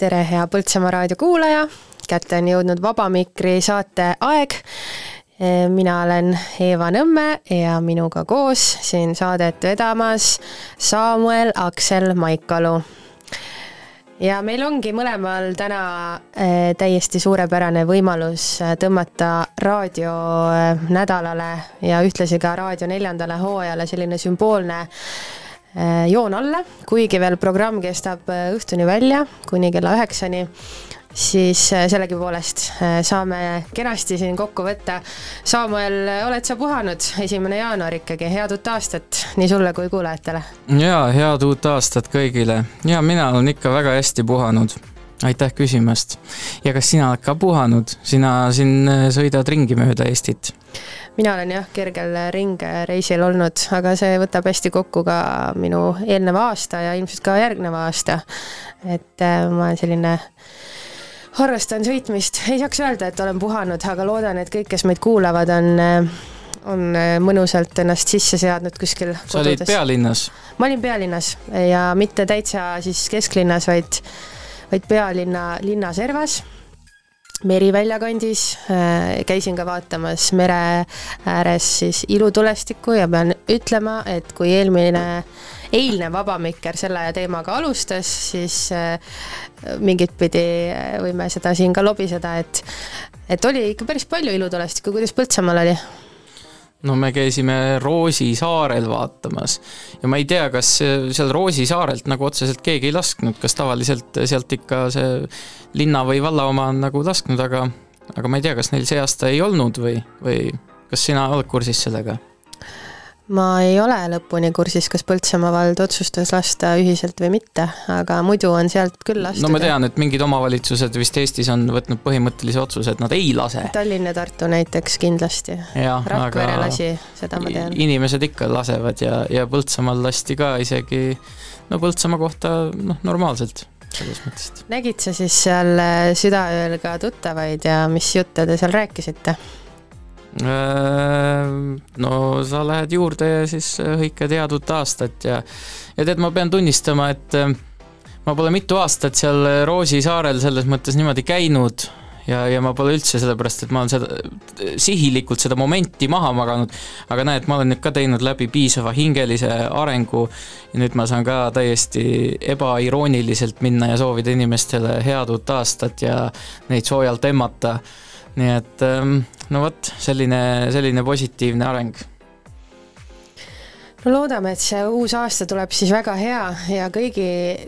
tere, hea Põltsamaa raadio kuulaja, kätte on jõudnud Vaba Mikri saate aeg. mina olen Eeva Nõmme ja minuga koos siin saadet vedamas Samuel Aksel Maikalu. ja meil ongi mõlemal täna eh, täiesti suurepärane võimalus eh, tõmmata raadio nädalale ja ühtlasi ka raadio neljandale hooajale selline sümboolne joon alla, kuigi veel programm kestab äh, õhtuni välja kuni kella üheksani, siis äh, sellegipoolest saame kenasti siin kokku võtta. Samuel, oled sa puhanud, esimene jaanuar ikkagi, head uut aastat nii sulle kui kuulajatele! jaa, head uut aastat kõigile ja mina olen ikka väga hästi puhanud aitäh küsimast. ja kas sina oled ka puhanud, sina siin sõidad ringi mööda Eestit? mina olen jah, kergel ringreisil olnud, aga see võtab hästi kokku ka minu eelneva aasta ja ilmselt ka järgneva aasta. et äh, ma olen selline harrastan sõitmist, ei saaks öelda, et olen puhanud, aga loodan, et kõik, kes meid kuulavad, on äh, on äh, mõnusalt ennast sisse seadnud kuskil sa olid pealinnas? ma olin pealinnas ja mitte täitsa siis kesklinnas, vaid, vaid pealinna linnaservas Merivälja kandis, äh, käisin ka vaatamas mere ääres siis ilutulestikku ja pean ütlema, et kui eelmine, eilne Vabamikker selle teemaga alustas, siis äh, mingit pidi äh, võime seda siin ka lobiseda, et et oli ikka päris palju ilutulestikku, kuidas Põltsamaal oli? No me käisime Roosi saarel vaatamas ja ma ei tea, kas seal Roosi saarelt nagu otseselt keegi ei lasknud, kas tavaliselt sealt ikka see linna või valla oma on nagu lasknud, aga aga ma ei tea, kas neil see aasta ei olnud või, või kas sina oled kursis sellega? Ma ei ole lõpuni kursis, kas Põltsamaa vald otsustas lasta ühiselt või mitte, aga muidu on sealt küll lastud. no ma tean, et mingid omavalitsused vist Eestis on võtnud põhimõttelise otsuse, et nad ei lase. Tallinn ja Tartu näiteks kindlasti. Rakvere lasi, seda ma tean. inimesed ikka lasevad ja, ja Põltsamaal lasti ka isegi no Põltsamaa kohta noh, normaalselt selles mõttes. nägid sa siis seal südaööl ka tuttavaid ja mis jutte te seal rääkisite? Äh, no sa lähed juurde ja siis hõikad head uut aastat ja, ja tead, ma pean tunnistama, et äh, ma pole mitu aastat seal Roosi saarel selles mõttes niimoodi käinud ja, ja ma pole üldse sellepärast, et ma olen seda, sihilikult seda momenti maha maganud, aga näed, ma olen nüüd ka teinud läbi piisava hingelise arengu ja nüüd ma saan ka täiesti ebairooniliselt minna ja soovida inimestele head uut aastat ja neid soojalt emmata nii et ähm, no vot, selline, selline positiivne areng no loodame, et see uus aasta tuleb siis väga hea ja kõigi,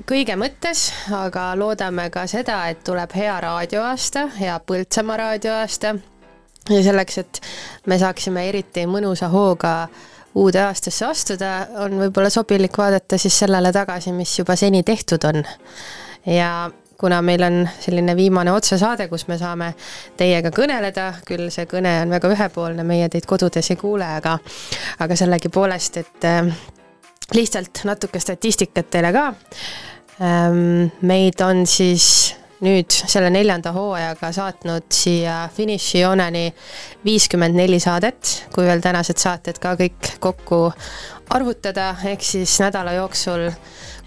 kõige mõttes, aga loodame ka seda, et tuleb hea raadioaasta, hea Põltsamaa raadioaasta. ja selleks, et me saaksime eriti mõnusa hooga uude aastasse astuda, on võib-olla sobilik vaadata siis sellele tagasi, mis juba seni tehtud on. ja kuna meil on selline viimane otsesaade, kus me saame teiega kõneleda, küll see kõne on väga ühepoolne, meie teid kodudes ei kuule, aga aga sellegipoolest, et äh, lihtsalt natuke statistikat teile ka ähm,. meid on siis nüüd selle neljanda hooajaga saatnud siia finišijooneni viiskümmend neli saadet, kui veel tänased saated ka kõik kokku arvutada, ehk siis nädala jooksul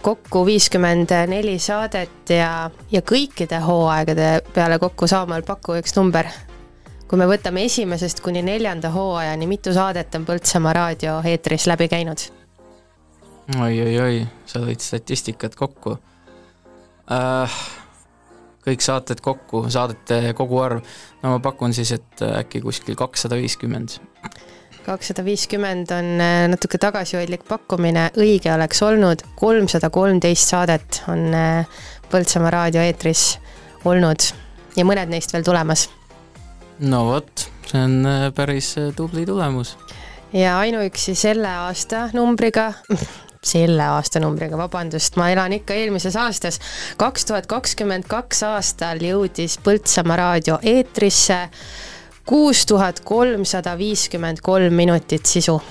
kokku viiskümmend neli saadet ja, ja kõikide hooaegade peale kokku Saamäel paku üks number. kui me võtame esimesest kuni neljanda hooajani, mitu saadet on Põltsamaa raadio eetris läbi käinud oi, oi? oi-oi-oi, sa lõid statistikat kokku äh,. kõik saated kokku, saadete koguarv, no ma pakun siis, et äkki kuskil kakssada viiskümmend kakssada viiskümmend on äh, natuke tagasihoidlik pakkumine, õige oleks olnud kolmsada kolmteist saadet on äh, Põltsamaa raadio eetris olnud ja mõned neist veel tulemas. no vot, see on äh, päris tubli tulemus. ja ainuüksi selle aasta numbriga selle aastanumbriga, vabandust, ma elan ikka eelmises aastas, kaks tuhat kakskümmend kaks aastal jõudis Põltsamaa raadio eetrisse kuus tuhat kolmsada viiskümmend kolm minutit sisu.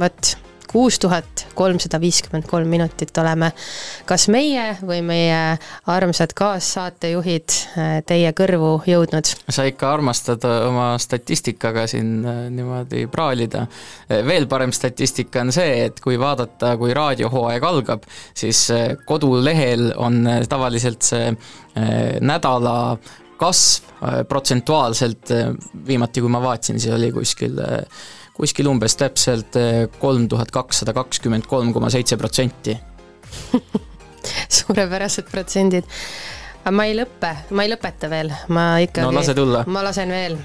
vot, kuus tuhat kolmsada viiskümmend kolm minutit oleme kas meie või meie armsad kaassaatejuhid äh, teie kõrvu jõudnud. sa ikka armastad äh, oma statistikaga siin äh, niimoodi praalida. veel parem statistika on see, et kui vaadata, kui raadiohooaeg algab, siis kodulehel on tavaliselt see nädala kasv protsentuaalselt, viimati kui ma vaatasin, siis oli kuskil kuskil umbes täpselt kolm tuhat kakssada kakskümmend kolm koma seitse protsenti. suurepärased protsendid. ma ei lõppe, ma ei lõpeta veel, ma ikkagi no lase tulla. ma lasen veel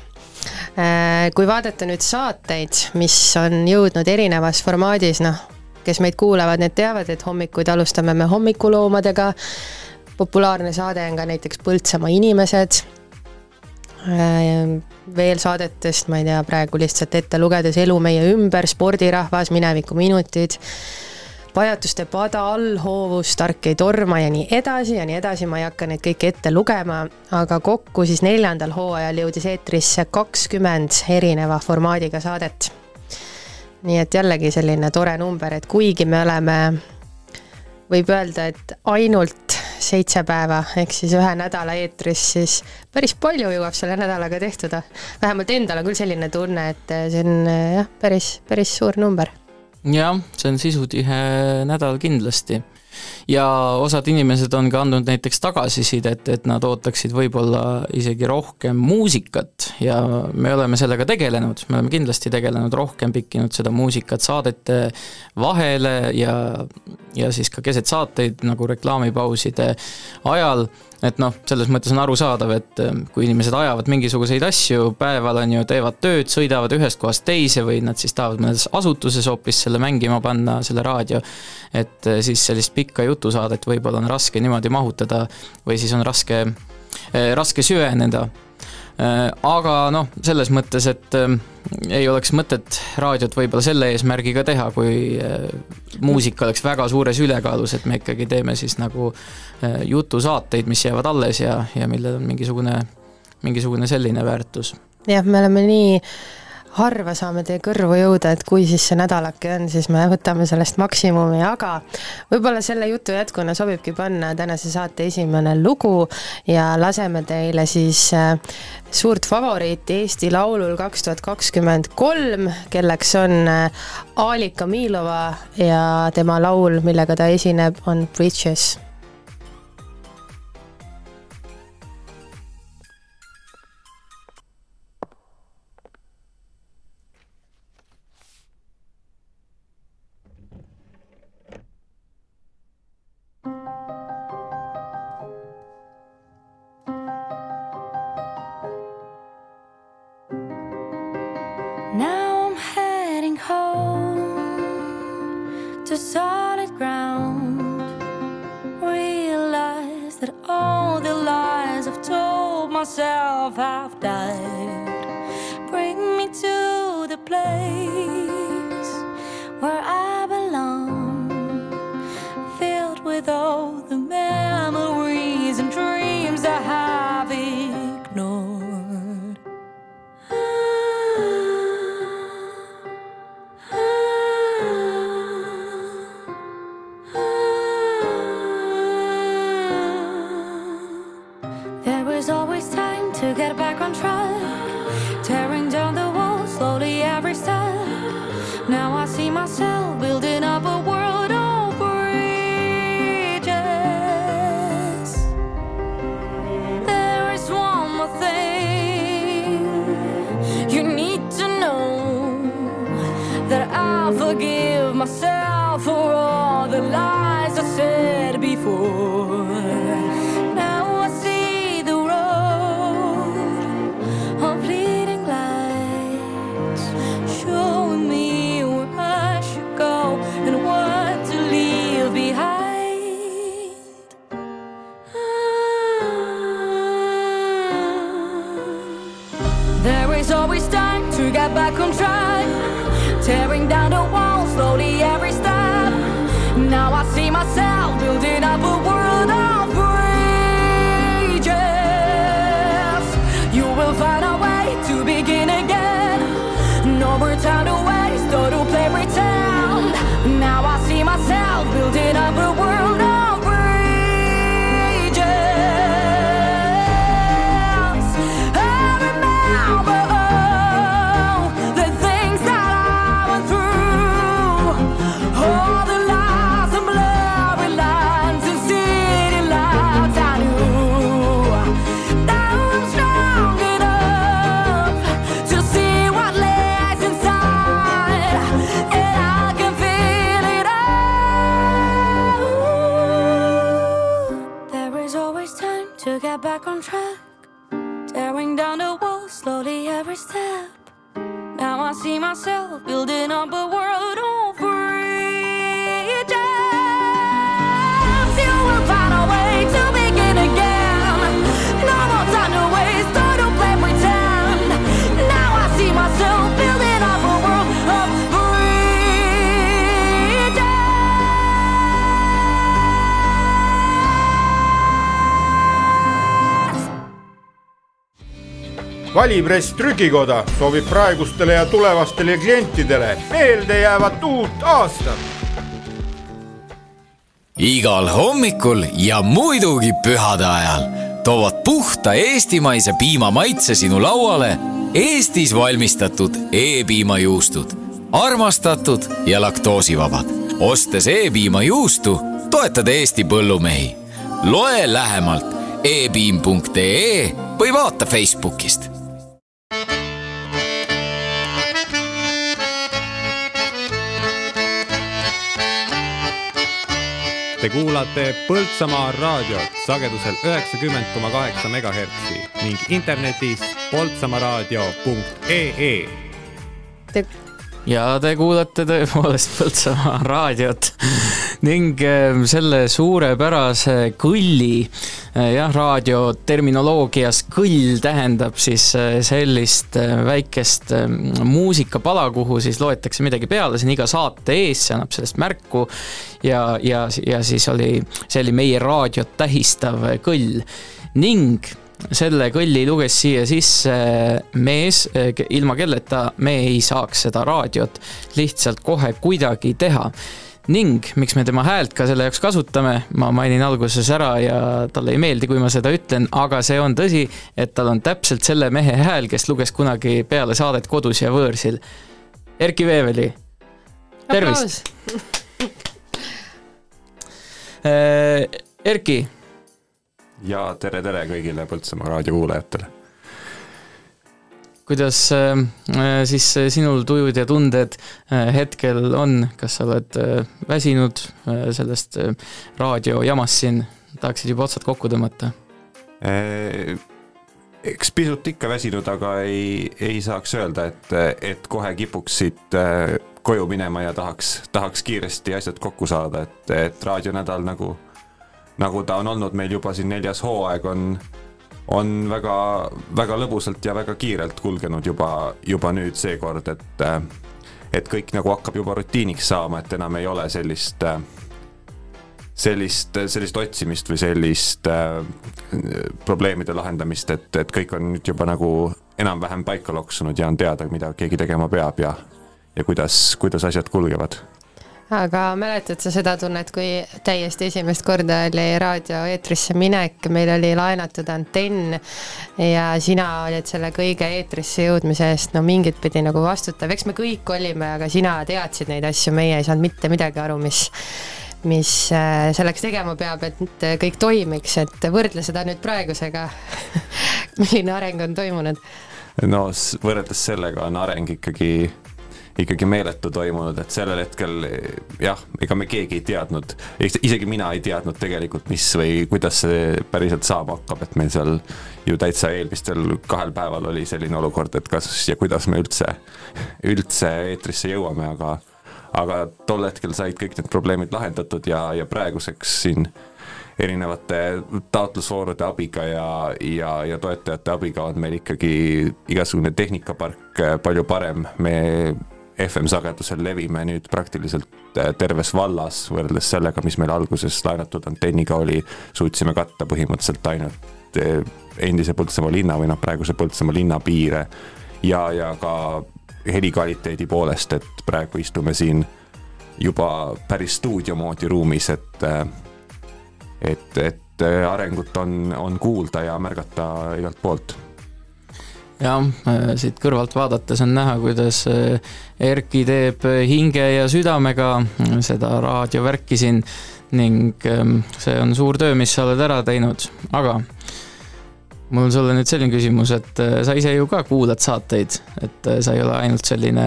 kui vaadata nüüd saateid, mis on jõudnud erinevas formaadis, noh, kes meid kuulavad, need teavad, et hommikuid alustame me hommikuloomadega, populaarne saade on ka näiteks Põltsamaa inimesed. Äh, veel saadetest, ma ei tea, praegu lihtsalt ette lugedes Elu meie ümber, Spordirahvas, Minevikuminutid, Pajatuste pada, Allhoovus, Tark ei torma ja nii edasi ja nii edasi, ma ei hakka neid kõiki ette lugema, aga kokku siis neljandal hooajal jõudis eetrisse kakskümmend erineva formaadiga saadet. nii et jällegi selline tore number, et kuigi me oleme, võib öelda, et ainult seitse päeva ehk siis ühe nädala eetris, siis päris palju jõuab selle nädalaga tehtuda. vähemalt endal on küll selline tunne, et see on jah, päris, päris suur number. jah, see on sisutihe nädal kindlasti ja osad inimesed on ka andnud näiteks tagasisidet, et nad ootaksid võib-olla isegi rohkem muusikat ja me oleme sellega tegelenud, me oleme kindlasti tegelenud rohkem, pikkinud seda muusikat saadete vahele ja, ja siis ka keset saateid nagu reklaamipauside ajal et noh, selles mõttes on arusaadav, et äh, kui inimesed ajavad mingisuguseid asju, päeval on ju, teevad tööd, sõidavad ühest kohast teise või nad siis tahavad mõnes asutuses hoopis selle mängima panna, selle raadio, et äh, siis sellist pikka jutusaadet võib-olla on raske niimoodi mahutada või siis on raske, äh, raske süveneda aga noh, selles mõttes, et ähm, ei oleks mõtet raadiot võib-olla selle eesmärgiga teha, kui äh, muusika oleks väga suures ülekaalus, et me ikkagi teeme siis nagu äh, jutusaateid, mis jäävad alles ja, ja millel on mingisugune, mingisugune selline väärtus. jah, me oleme nii harva saame teie kõrvu jõuda, et kui siis see nädalake on, siis me võtame sellest maksimumi, aga võib-olla selle jutu jätkuna sobibki panna tänase saate esimene lugu ja laseme teile siis äh, suurt favoriiti Eesti Laulul kaks tuhat kakskümmend kolm, kelleks on äh, Alika Miilova ja tema laul, millega ta esineb, on Bridges freedom. valipress Trükikoda soovib praegustele ja tulevastele klientidele meeldejäävat uut aastat. igal hommikul ja muidugi pühade ajal toovad puhta eestimaise piima maitse sinu lauale Eestis valmistatud E-piimajuustud, armastatud ja laktoosivabad. ostes E-piimajuustu, toetad Eesti põllumehi. loe lähemalt epiim.ee või vaata Facebookist Te kuulate Põltsamaa raadiot sagedusel üheksakümmend koma kaheksa megahertsi ning internetis poltsamaaraadio.ee. Te... ja te kuulate tõepoolest Põltsamaa raadiot ning ähm, selle suurepärase kõlli, äh, jah, raadioterminoloogias kõll tähendab siis äh, sellist äh, väikest muusikapala, kuhu siis loetakse midagi peale, see on iga saate ees, see annab sellest märku. ja, ja, ja siis oli, see oli meie raadiot tähistav kõll ning selle kõlli luges siia sisse mees, ilma kelleta me ei saaks seda raadiot lihtsalt kohe kuidagi teha ning miks me tema häält ka selle jaoks kasutame, ma mainin alguses ära ja talle ei meeldi, kui ma seda ütlen, aga see on tõsi, et tal on täpselt selle mehe hääl, kes luges kunagi peale saadet Kodus ja võõrsil. Erki Veeveli, tervist! Äh, Erki. ja tere, tere kõigile Põltsamaa raadio kuulajatele kuidas äh, siis sinul tujud ja tunded äh, hetkel on, kas sa oled äh, väsinud sellest raadiojamast siin, tahaksid juba otsad kokku tõmmata? eks pisut ikka väsinud, aga ei, ei saaks öelda, et, et kohe kipuks siit koju minema ja tahaks, tahaks kiiresti asjad kokku saada, et, et raadionädal nagu, nagu ta on olnud meil juba siin neljas hooaeg, on on väga, väga lõbusalt ja väga kiirelt kulgenud juba, juba nüüd seekord, et et kõik nagu hakkab juba rutiiniks saama, et enam ei ole sellist sellist, sellist otsimist või sellist äh, probleemide lahendamist, et, et kõik on nüüd juba nagu enam-vähem paika loksunud ja on teada, mida keegi tegema peab ja ja kuidas, kuidas asjad kulgevad aga mäletad sa seda tunnet, kui täiesti esimest korda oli raadioeetrisse minek, meil oli laenatud antenn ja sina olid selle kõige eetrisse jõudmise eest no mingit pidi nagu vastutav, eks me kõik olime, aga sina teadsid neid asju, meie ei saanud mitte midagi aru, mis mis äh, selleks tegema peab, et kõik toimiks, et võrdle seda nüüd praegusega milline areng on toimunud? no võrreldes sellega on areng ikkagi ikkagi meeletu toimunud, et sellel hetkel jah, ega me keegi ei teadnud, isegi mina ei teadnud tegelikult, mis või kuidas see päriselt saama hakkab, et meil seal ju täitsa eelmistel kahel päeval oli selline olukord, et kas ja kuidas me üldse, üldse eetrisse jõuame, aga aga tol hetkel said kõik need probleemid lahendatud ja, ja praeguseks siin erinevate taotlusvoorude abiga ja, ja, ja toetajate abiga on meil ikkagi igasugune tehnikapark palju parem, me FM-sagedusel levime nüüd praktiliselt äh, terves vallas, võrreldes sellega, mis meil alguses laenatud antenniga oli, suutsime katta põhimõtteliselt ainult äh, endise Põltsamaa linna või noh, praeguse Põltsamaa linna piire. Ja, ja ka helikvaliteedi poolest, et praegu istume siin juba päris stuudio moodi ruumis, et äh, et, et arengut on, on kuulda ja märgata igalt poolt jah, äh, siit kõrvalt vaadates on näha, kuidas äh, Erki teeb hinge ja südamega äh, seda raadiovärki siin ning ähm, see on suur töö, mis sa oled ära teinud, aga mul on sulle nüüd selline küsimus, et sa ise ju ka kuulad saateid, et sa ei ole ainult selline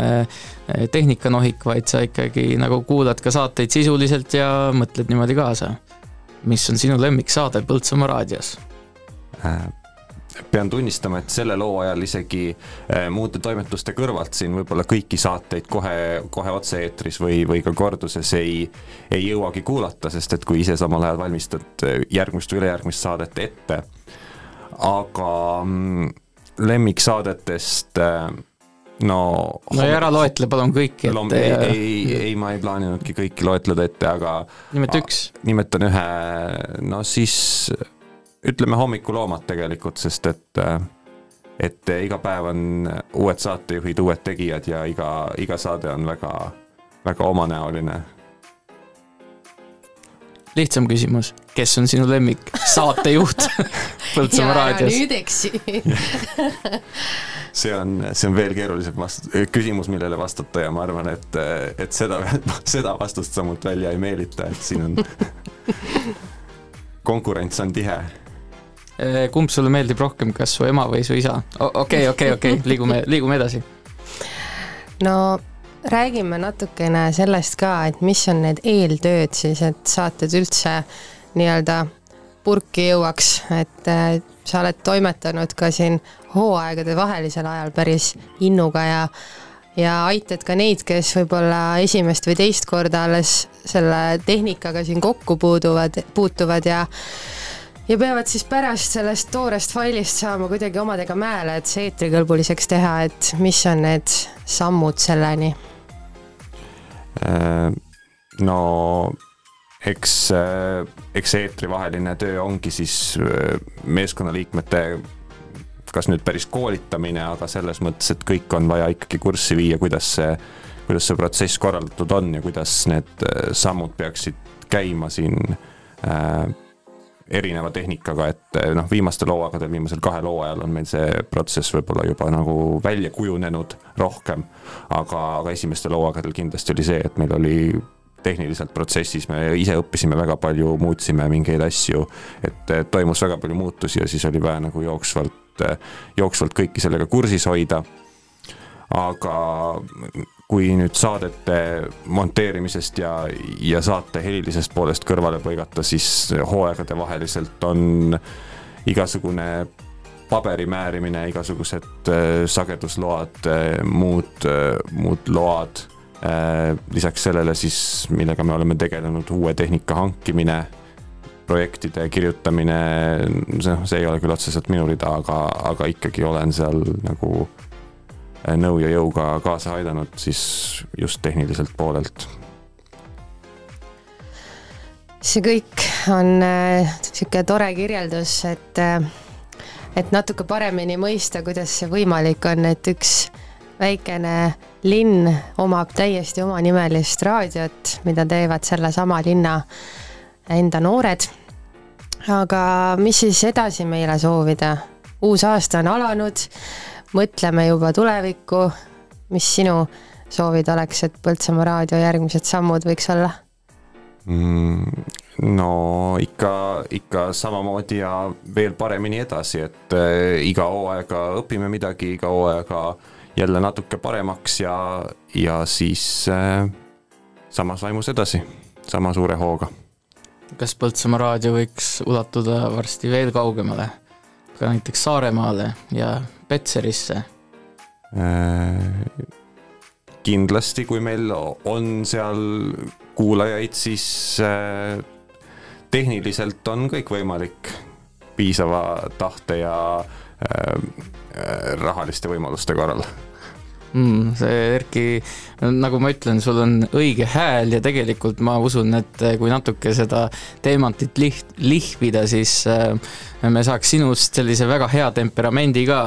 tehnikanohik, vaid sa ikkagi nagu kuulad ka saateid sisuliselt ja mõtled niimoodi kaasa. mis on sinu lemmiksaade Põltsamaa raadios? äh, pean tunnistama, et selle loo ajal isegi äh, muude toimetuste kõrvalt siin võib-olla kõiki saateid kohe, kohe otse-eetris või, või ka korduses ei, ei jõuagi kuulata, sest et kui ise samal ajal valmistad äh, järgmist või ülejärgmist saadet ette. aga mm, lemmiksaadetest äh, no no ja ära loetle palun kõiki ette ei, ei, ei, ma ei plaaninudki kõiki loetleda ette, aga nimeta üks. nimetan ühe, no siis ütleme hommikuloomad tegelikult, sest et et iga päev on uued saatejuhid, uued tegijad ja iga, iga saade on väga, väga omanäoline. lihtsam küsimus, kes on sinu lemmik saatejuht Põltsamaa raadios? nüüd eksi see on, see on veel keerulisem vast-, küsimus, millele vastata ja ma arvan, et, et seda, seda vastust sa mult välja ei meelita, et siin on konkurents on tihe. Eh, kumb sulle meeldib rohkem, kas su ema või su isa? okei, okei, okei, liigume, liigume edasi. no räägime natukene sellest ka, et mis on need eeltööd siis, et saated üldse nii-öelda purki jõuaks, et äh, sa oled toimetanud ka siin hooaegade vahelisel ajal päris innuga ja ja aitad ka neid, kes võib-olla esimest või teist korda alles selle tehnikaga siin kokku puuduvad, puutuvad ja ja peavad siis pärast sellest toorest failist saama kuidagi omadega mäele, et see eetrikõlbuliseks teha, et mis on need sammud selleni? Äh, no eks, eks eetrivaheline töö ongi siis äh, meeskonnaliikmete kas nüüd päris koolitamine, aga selles mõttes, et kõik on vaja ikkagi kurssi viia, kuidas see, kuidas see protsess korraldatud on ja kuidas need äh, sammud peaksid käima siin äh, erineva tehnikaga, et äh, noh, viimastel hooaegadel, viimasel kahel hooajal on meil see protsess võib-olla juba nagu välja kujunenud rohkem. aga, aga esimestel hooaegadel kindlasti oli see, et meil oli tehniliselt protsessis me ise õppisime väga palju, muutsime mingeid asju, et toimus väga palju muutusi ja siis oli vaja nagu jooksvalt, jooksvalt kõiki sellega kursis hoida. aga kui nüüd saadete monteerimisest ja, ja saate helilisest poolest kõrvale põigata, siis hooaegade vaheliselt on igasugune paberi määrimine, igasugused äh, sagedusload, äh, muud, äh, muud load lisaks sellele siis, millega me oleme tegelenud, uue tehnika hankimine, projektide kirjutamine, noh, see ei ole küll otseselt minu rida, aga, aga ikkagi olen seal nagu äh, nõu ja jõuga kaasa aidanud siis just tehniliselt poolelt. see kõik on niisugune äh, tore kirjeldus, et äh, et natuke paremini mõista, kuidas see võimalik on, et üks väikene linn omab täiesti omanimelist raadiot, mida teevad sellesama linna enda noored. aga mis siis edasi meile soovida? uus aasta on alanud, mõtleme juba tulevikku. mis sinu soovid oleks, et Põltsamaa raadio järgmised sammud võiks olla mm,? no ikka, ikka samamoodi ja veel paremini edasi, et äh, iga hooaega õpime midagi, iga hooaega jälle natuke paremaks ja, ja siis äh, samas vaimus edasi, sama suure hooga. kas Põltsamaa raadio võiks ulatuda varsti veel kaugemale, ka näiteks Saaremaale ja Petserisse äh,? kindlasti, kui meil on seal kuulajaid, siis äh, tehniliselt on kõik võimalik piisava tahte ja äh, rahaliste võimaluste korral mm,. see Erki, nagu ma ütlen, sul on õige hääl ja tegelikult ma usun, et kui natuke seda teemantit liht-, lihvida, siis me saaks sinust sellise väga hea temperamendi ka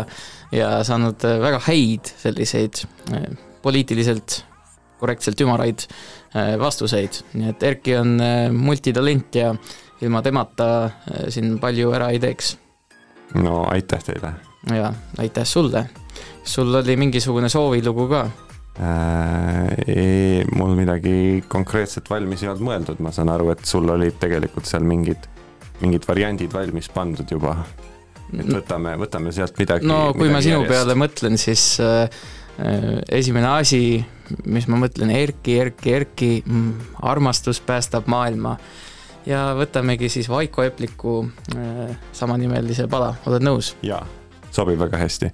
ja saanud äh, väga häid selliseid poliitiliselt korrektselt ümaraid vastuseid, nii et Erki on multitalent ja ilma temata siin palju ära ei teeks. no aitäh teile ja aitäh sulle. sul oli mingisugune soovilugu ka? Äh, ei, mul midagi konkreetset valmis ei olnud mõeldud, ma saan aru, et sul olid tegelikult seal mingid, mingid variandid valmis pandud juba. Et võtame, võtame sealt midagi. no kui midagi ma sinu järjest. peale mõtlen, siis äh, äh, esimene asi, mis ma mõtlen, Erki, Erki, Erki mm,, armastus päästab maailma ja võtamegi siis Vaiko Epliku äh, samanimelise pala, oled nõus? jaa, sobib väga hästi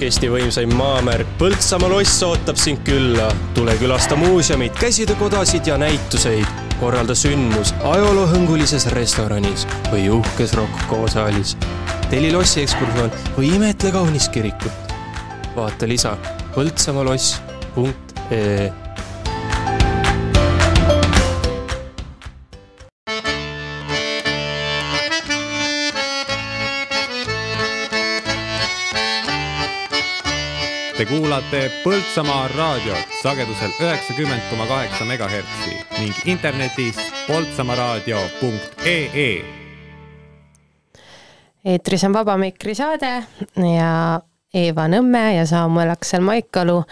Kesk-Eesti võimsaim maamärk Põltsamaa loss ootab sind külla. tule külasta muuseumit, käsitöökodasid ja näituseid. korralda sündmus ajaloohõngulises restoranis või uhkes Rocco saalis. telli lossi ekskursioon või imetle kaunist kirikut. vaata lisa põltsamaloss.ee Te kuulate Põltsamaa raadiot sagedusel üheksakümmend koma kaheksa megahertsi ning internetis poltsamaaraadio.ee. eetris on Vaba Mikri saade ja Eeva Nõmme ja Saamuel Aksel Maikalu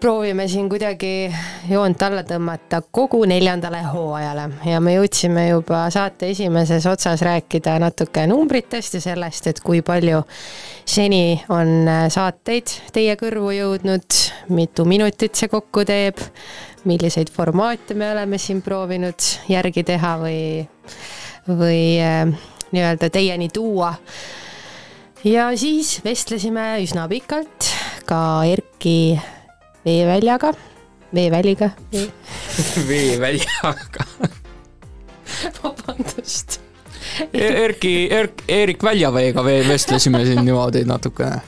proovime siin kuidagi joont alla tõmmata kogu neljandale hooajale. Ja me jõudsime juba saate esimeses otsas rääkida natuke numbritest ja sellest, et kui palju seni on saateid teie kõrvu jõudnud, mitu minutit see kokku teeb, milliseid formaate me oleme siin proovinud järgi teha või, või äh, nii-öelda teieni tuua. Ja siis vestlesime üsna pikalt ka Erki veeväljaga, veeväliga vee... veeväljaga vabandust E-, Erki, Erk, Eerik Väljaveega veel vestlesime siin niimoodi natukene.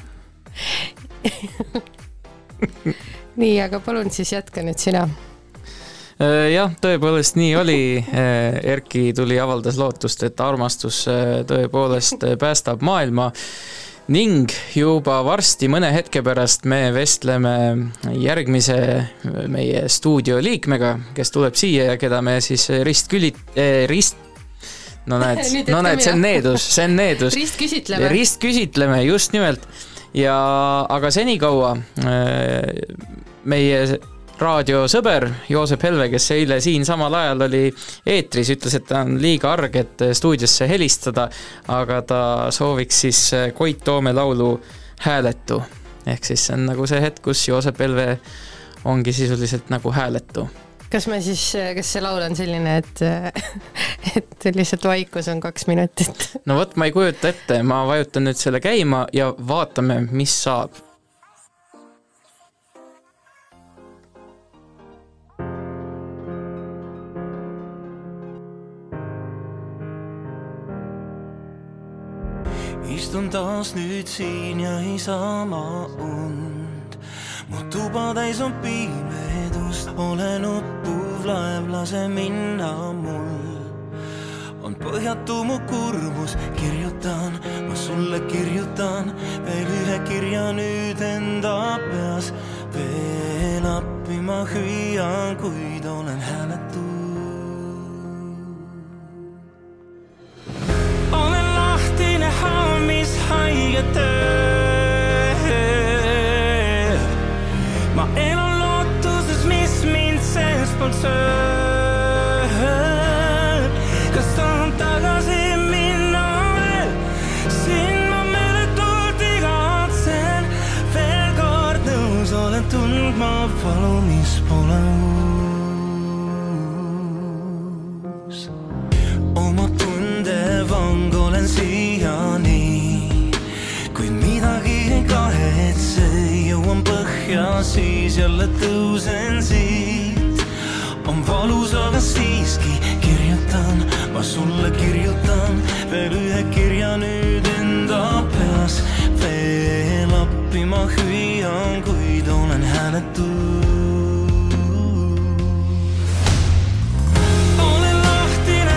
nii, aga palun siis jätka nüüd sina. Äh, jah, tõepoolest nii oli. Äh, Erki tuli, avaldas lootust, et armastus äh, tõepoolest päästab maailma ning juba varsti mõne hetke pärast me vestleme järgmise meie stuudio liikmega, kes tuleb siia ja keda me siis ristküli- eh,, rist no näed no näed, see on needus, see on needus. ristküsitleme. ristküsitleme, just nimelt. ja, aga senikaua meie raadiosõber Joosep Helve, kes eile siinsamal ajal oli eetris, ütles, et ta on liiga arg, et stuudiosse helistada, aga ta sooviks siis Koit Toome laulu Hääletu. ehk siis see on nagu see hetk, kus Joosep Helve ongi sisuliselt nagu hääletu kas me siis, kas see laul on selline, et, et lihtsalt vaikus on kaks minutit? no vot, ma ei kujuta ette, ma vajutan nüüd selle käima ja vaatame, mis saab istun taas nüüd siin ja ei saa ma und. mu tuba täis on pimedust, olen uppuv laev, lase minna mul. on põhjatu mu kurbus, kirjutan, ma sulle kirjutan veel ühe kirja nüüd enda peas. veel appi ma hüüan, kuid olen hääletu. Lahtine hammishaigete. ma elan lootuses, mis mind seestpoolt sööb. Põhja, siis jälle tõusen siit. on valus, aga siiski kirjutan, ma sulle kirjutan veel ühe kirja nüüd enda peas. veel appi ma hüüan, kuid olen hääletu olen lahtine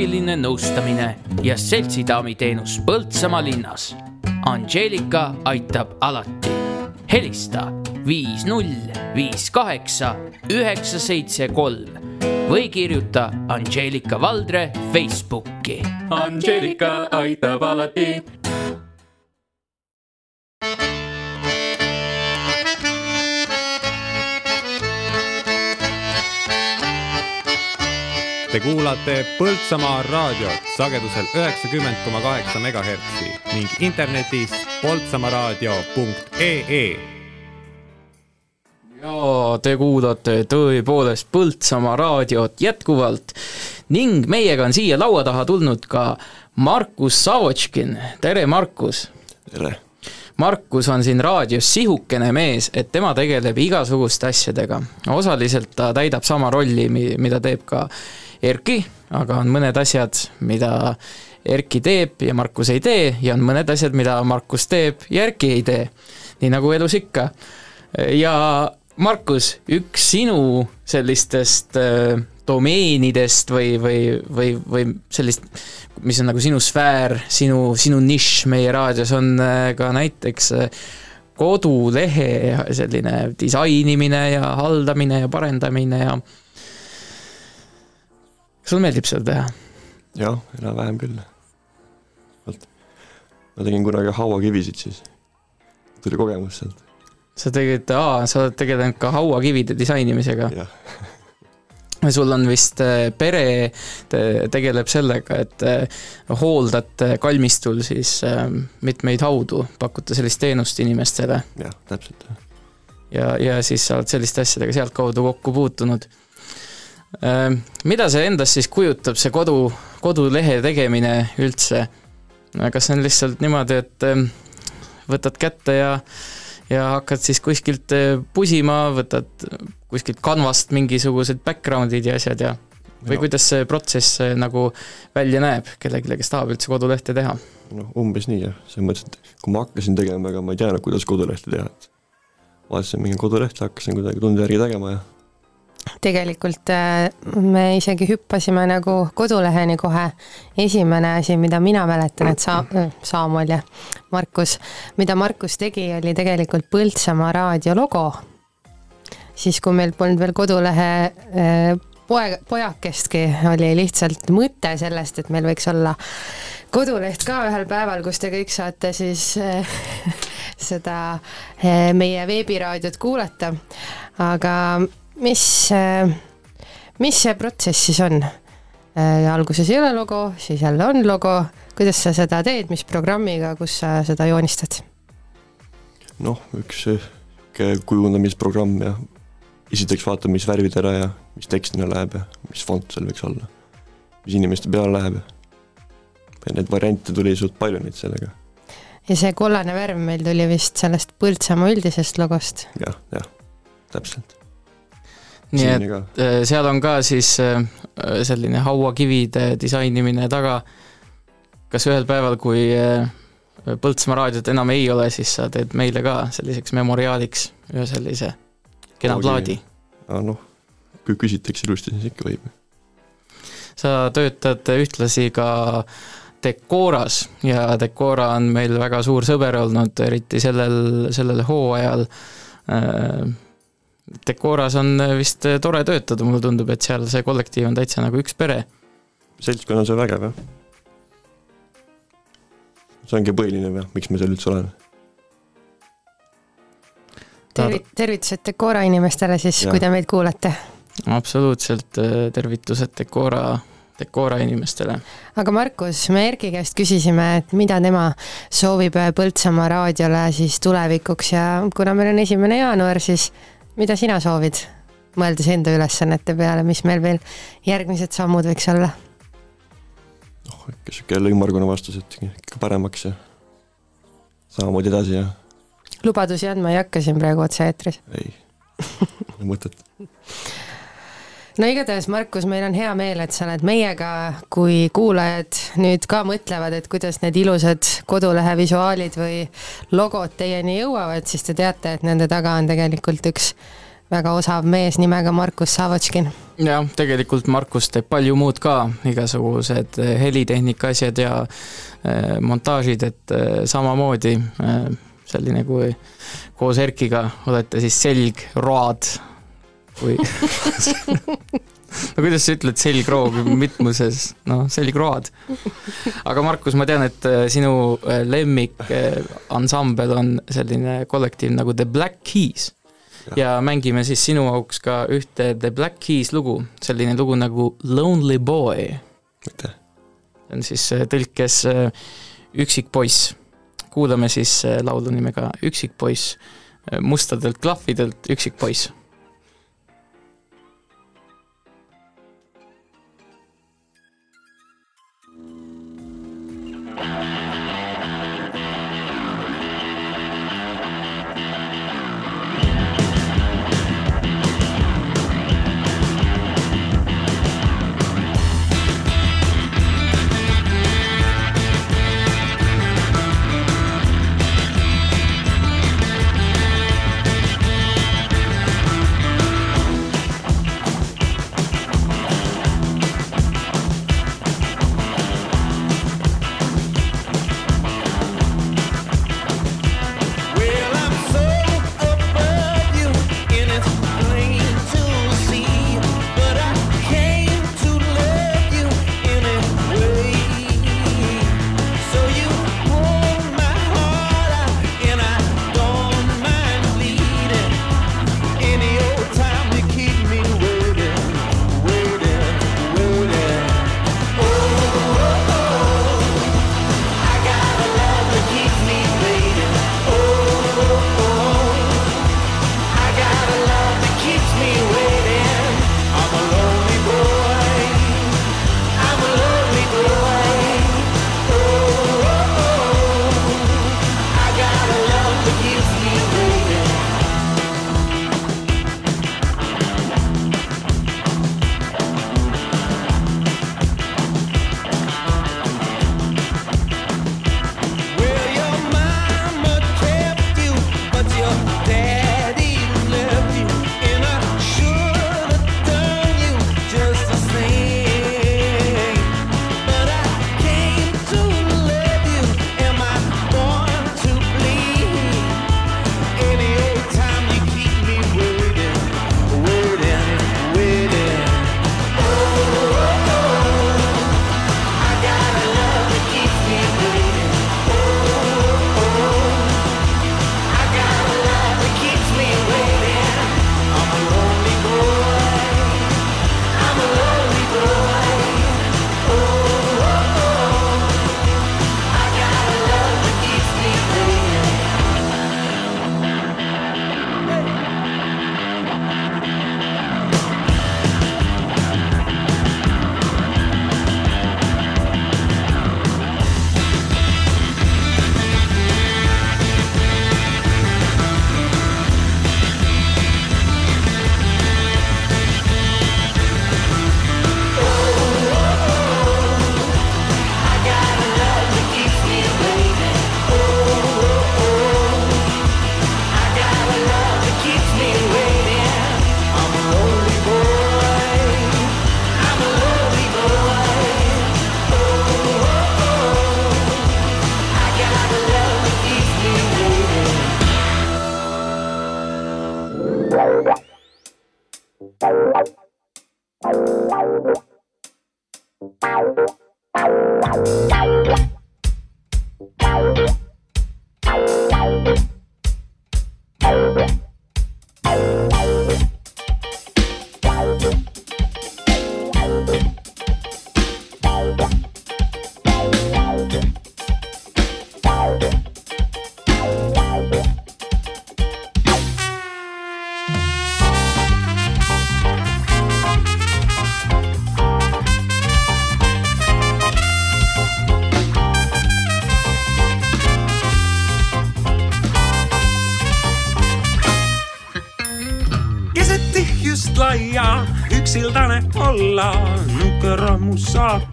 psühholoogiline nõustamine ja seltsidaami teenus Põltsamaa linnas. Angeelika aitab alati. helista viis null viis kaheksa üheksa seitse kolm või kirjuta Angeelika Valdre Facebooki. Angeelika aitab alati. Te kuulate Põltsamaa raadiot sagedusel üheksakümmend koma kaheksa megahertsi ning internetis poltsamaaraadio.ee. ja te kuulate tõepoolest Põltsamaa raadiot jätkuvalt ning meiega on siia laua taha tulnud ka Markus Savotškin, tere Markus! tere! Markus on siin raadios sihukene mees, et tema tegeleb igasuguste asjadega. osaliselt ta täidab sama rolli, mida teeb ka Erki, aga on mõned asjad, mida Erki teeb ja Markus ei tee ja on mõned asjad, mida Markus teeb ja Erki ei tee. nii nagu elus ikka. ja Markus, üks sinu sellistest äh, domeenidest või, või, või, või sellist, mis on nagu sinu sfäär, sinu, sinu nišš meie raadios on äh, ka näiteks äh, kodulehe selline disainimine ja haldamine ja parendamine ja sulle meeldib seda teha? jah, enam-vähem küll. vot, ma tegin kunagi hauakivisid siis, tuli kogemus sealt. sa tegid, aa, sa oled tegelenud ka hauakivide disainimisega? jah sul on vist äh, pere te, tegeleb sellega, et äh, hooldate kalmistul siis äh, mitmeid haudu, pakute sellist teenust inimestele. jah, täpselt. ja, ja siis sa oled selliste asjadega sealtkaudu kokku puutunud. Mida see endast siis kujutab, see kodu, kodulehe tegemine üldse? kas see on lihtsalt niimoodi, et võtad kätte ja ja hakkad siis kuskilt pusima, võtad kuskilt kanvast mingisugused background'id ja asjad ja või no. kuidas see protsess nagu välja näeb kellelegi, kes tahab üldse kodulehte teha? noh, umbes nii jah, selles mõttes, et kui ma hakkasin tegema, ega ma ei teadnud, kuidas kodulehte teha, et vaatasin mingi kodulehte, hakkasin kuidagi tunde järgi tegema ja tegelikult äh, me isegi hüppasime nagu koduleheni kohe. esimene asi, mida mina mäletan, et sa, äh, Saamoel ja Markus, mida Markus tegi, oli tegelikult Põltsamaa raadio logo siis, kui meil polnud veel kodulehe äh, poeg, pojakestki, oli lihtsalt mõte sellest, et meil võiks olla koduleht ka ühel päeval, kus te kõik saate siis seda meie veebiraadiot kuulata. aga mis, mis see protsess siis on? alguses ei ole logo, siis jälle on logo, kuidas sa seda teed, mis programmiga, kus sa seda joonistad? noh, üks kujundamisprogramm ja esiteks vaatame, mis värvid ära ja mis tekst sinna läheb ja mis fond seal võiks olla. mis inimeste peale läheb ja neid variante tuli suht palju neid sellega. ja see kollane värv meil tuli vist sellest Põltsamaa üldisest logost ja,. jah, jah, täpselt. Nii et ka. Äh, seal on ka siis äh, selline hauakivide disainimine taga. kas ühel päeval, kui äh, Põltsamaa raadiot enam ei ole, siis sa teed meile ka selliseks memoriaaliks ühe sellise kena plaadi. noh, kui küsitakse ilusti, siis ikka võib. sa töötad ühtlasi ka Decoras ja Decora on meil väga suur sõber olnud, eriti sellel, sellel hooajal. Äh, Decoras on vist tore töötada, mulle tundub, et seal see kollektiiv on täitsa nagu üks pere. seltskond on seal vägev, jah. see ongi põhiline või, miks ma seal üldse olen tervit-, tervitused Decora inimestele siis, kui te meid kuulate. absoluutselt, äh, tervitused Decora, Decora inimestele. aga Markus, me Erki käest küsisime, et mida tema soovib Põltsamaa raadiole siis tulevikuks ja kuna meil on esimene jaanuar, siis mida sina soovid? mõeldes enda ülesannete peale, mis meil veel järgmised sammud võiks olla? noh, ikka sihuke jälle ümmargune vastus, et ikka paremaks ja samamoodi edasi ja lubadusi andma ei hakka siin praegu otse-eetris? ei, mõtet. no igatahes, Markus, meil on hea meel, et sa oled meiega, kui kuulajad nüüd ka mõtlevad, et kuidas need ilusad kodulehe visuaalid või logod teieni jõuavad, siis te teate, et nende taga on tegelikult üks väga osav mees nimega Markus Savotškin. jah, tegelikult Markus teeb palju muud ka, igasugused äh, helitehnika asjad ja äh, montaažid, et äh, samamoodi selline, kui koos Erkiga olete siis selgroad või no kuidas sa ütled selgroog mitmuses, noh, selgroad. aga Markus, ma tean, et äh, sinu äh, lemmikansambel on selline kollektiiv nagu The Black Keys ja mängime siis sinu auks ka ühte The Black Keys lugu, selline lugu nagu Lonely Boy. aitäh! see on siis äh, tõlkes Üksik poiss. kuulame siis laulu nimega Üksik poiss, mustadelt klahvidelt Üksik poiss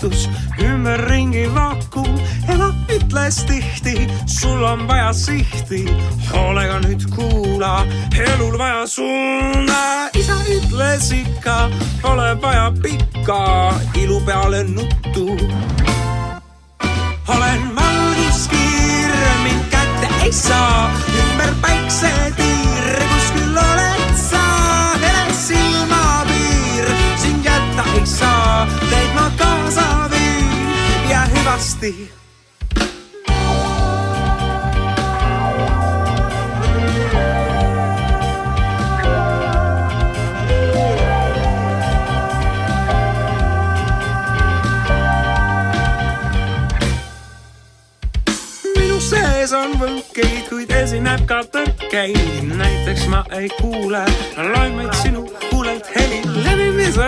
saatus, ümberringi vakum, ema ütles tihti, sul on vaja sihti, hoolega nüüd kuula, elul vaja suunda, isa ütles ikka, pole vaja pikka. Ilu peale nuttu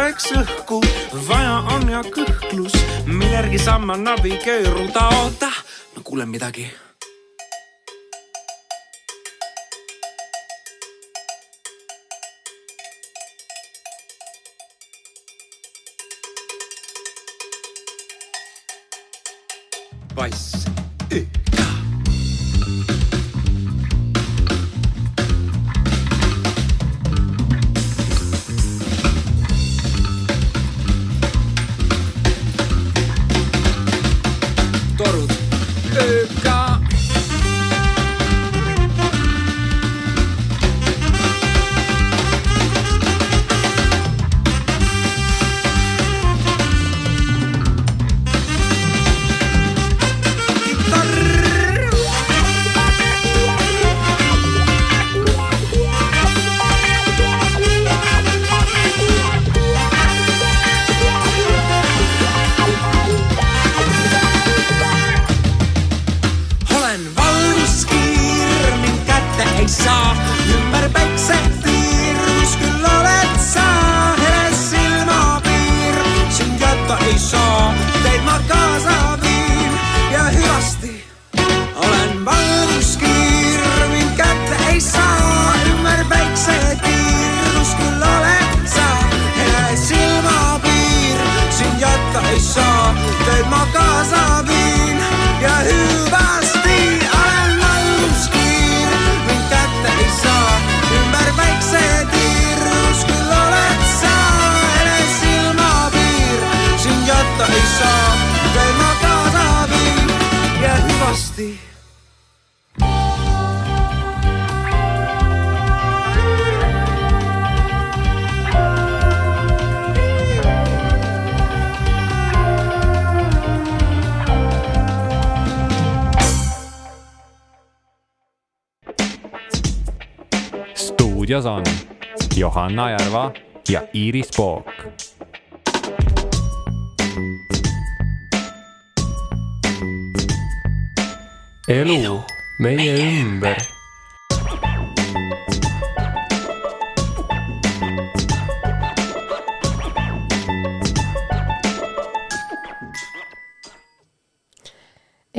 levimiseks õhku. vaja on ja kõhklus, millergi saan ma navigeeruda, oota, ma kuulen midagi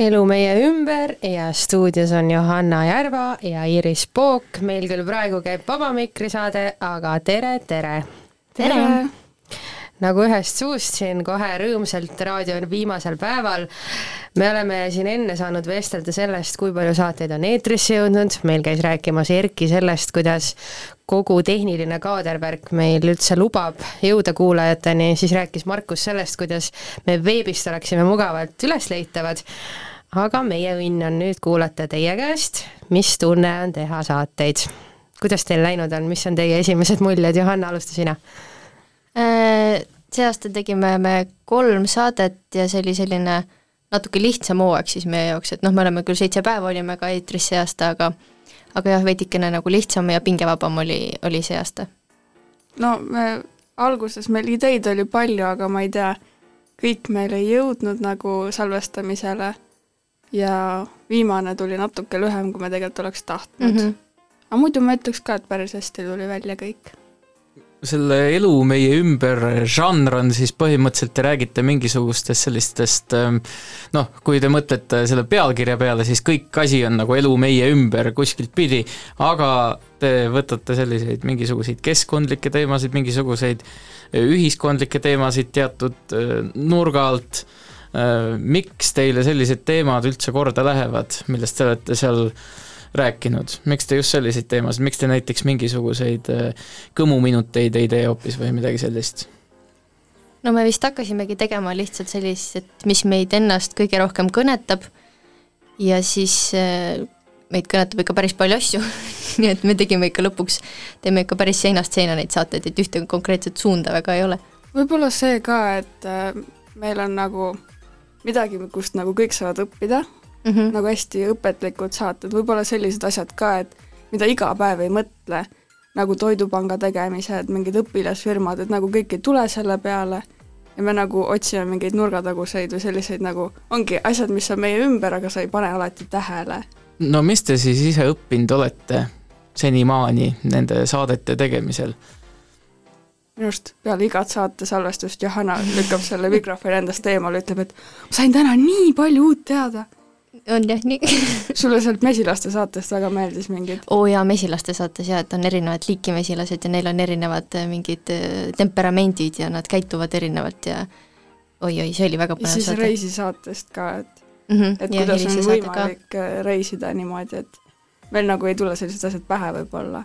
elu meie ümber ja stuudios on Johanna Järva ja Iris Pook. meil küll praegu käib Vaba Mikri saade, aga tere, tere. Tere! nagu ühest suust siin kohe rõõmsalt raadio viimasel päeval. me oleme siin enne saanud vestelda sellest, kui palju saateid on eetrisse jõudnud, meil käis rääkimas Erki sellest, kuidas kogu tehniline kaadervärk meil üldse lubab jõuda kuulajateni, siis rääkis Markus sellest, kuidas me veebist oleksime mugavalt ülesleitavad aga meie õnn on nüüd kuulata teie käest, mis tunne on teha saateid. kuidas teil läinud on, mis on teie esimesed muljed, Johanna, alusta sina. Äh, see aasta tegime me kolm saadet ja see oli selline natuke lihtsam hooaeg siis meie jaoks, et noh, me oleme küll seitse päeva olime ka eetris see aasta, aga aga jah, veidikene nagu lihtsam ja pingevabam oli, oli see aasta. no me alguses meil ideid oli palju, aga ma ei tea, kõik meil ei jõudnud nagu salvestamisele ja viimane tuli natuke lühem, kui me tegelikult oleks tahtnud mm. -hmm. aga muidu ma ütleks ka, et päris hästi tuli välja kõik. selle elu meie ümber žanr on siis põhimõtteliselt te räägite mingisugustest sellistest ähm, noh, kui te mõtlete selle pealkirja peale, siis kõik asi on nagu elu meie ümber kuskilt pidi, aga te võtate selliseid mingisuguseid keskkondlikke teemasid, mingisuguseid äh, ühiskondlikke teemasid teatud äh, nurga alt. Äh, miks teile sellised teemad üldse korda lähevad, millest te olete seal rääkinud, miks te just selliseid teemasid, miks te näiteks mingisuguseid kõmuminuteid ei tee hoopis või midagi sellist? no me vist hakkasimegi tegema lihtsalt sellist, et mis meid ennast kõige rohkem kõnetab ja siis meid kõnetab ikka päris palju asju nii et me tegime ikka lõpuks, teeme ikka päris seinast seina neid saateid, et ühte konkreetset suunda väga ei ole. võib-olla see ka, et äh, meil on nagu midagi, kust nagu kõik saavad õppida mm, -hmm. nagu hästi õpetlikud saated, võib-olla sellised asjad ka, et mida iga päev ei mõtle, nagu Toidupanga tegemised, mingid õpilasfirmad, et nagu kõik ei tule selle peale ja me nagu otsime mingeid nurgataguseid või selliseid nagu, ongi asjad, mis on meie ümber, aga sa ei pane alati tähele. no mis te siis ise õppinud olete senimaani nende saadete tegemisel? Minu arust peale igat saate salvestust Johanna lükkab selle mikrofoni endast eemale, ütleb, et ma sain täna nii palju uut teada. on jah nii sulle sealt mesilaste saatest väga meeldis mingid? oo jaa, mesilaste saates jaa, et on erinevad liiki mesilased ja neil on erinevad äh, mingid äh, temperamendid ja nad käituvad erinevalt ja oi-oi, see oli väga põnev saade. ja siis reisisaatest ka, et mm, -hmm, et ja, kuidas on võimalik ka. Äh, reisida niimoodi, et meil nagu ei tule sellised asjad pähe võib-olla.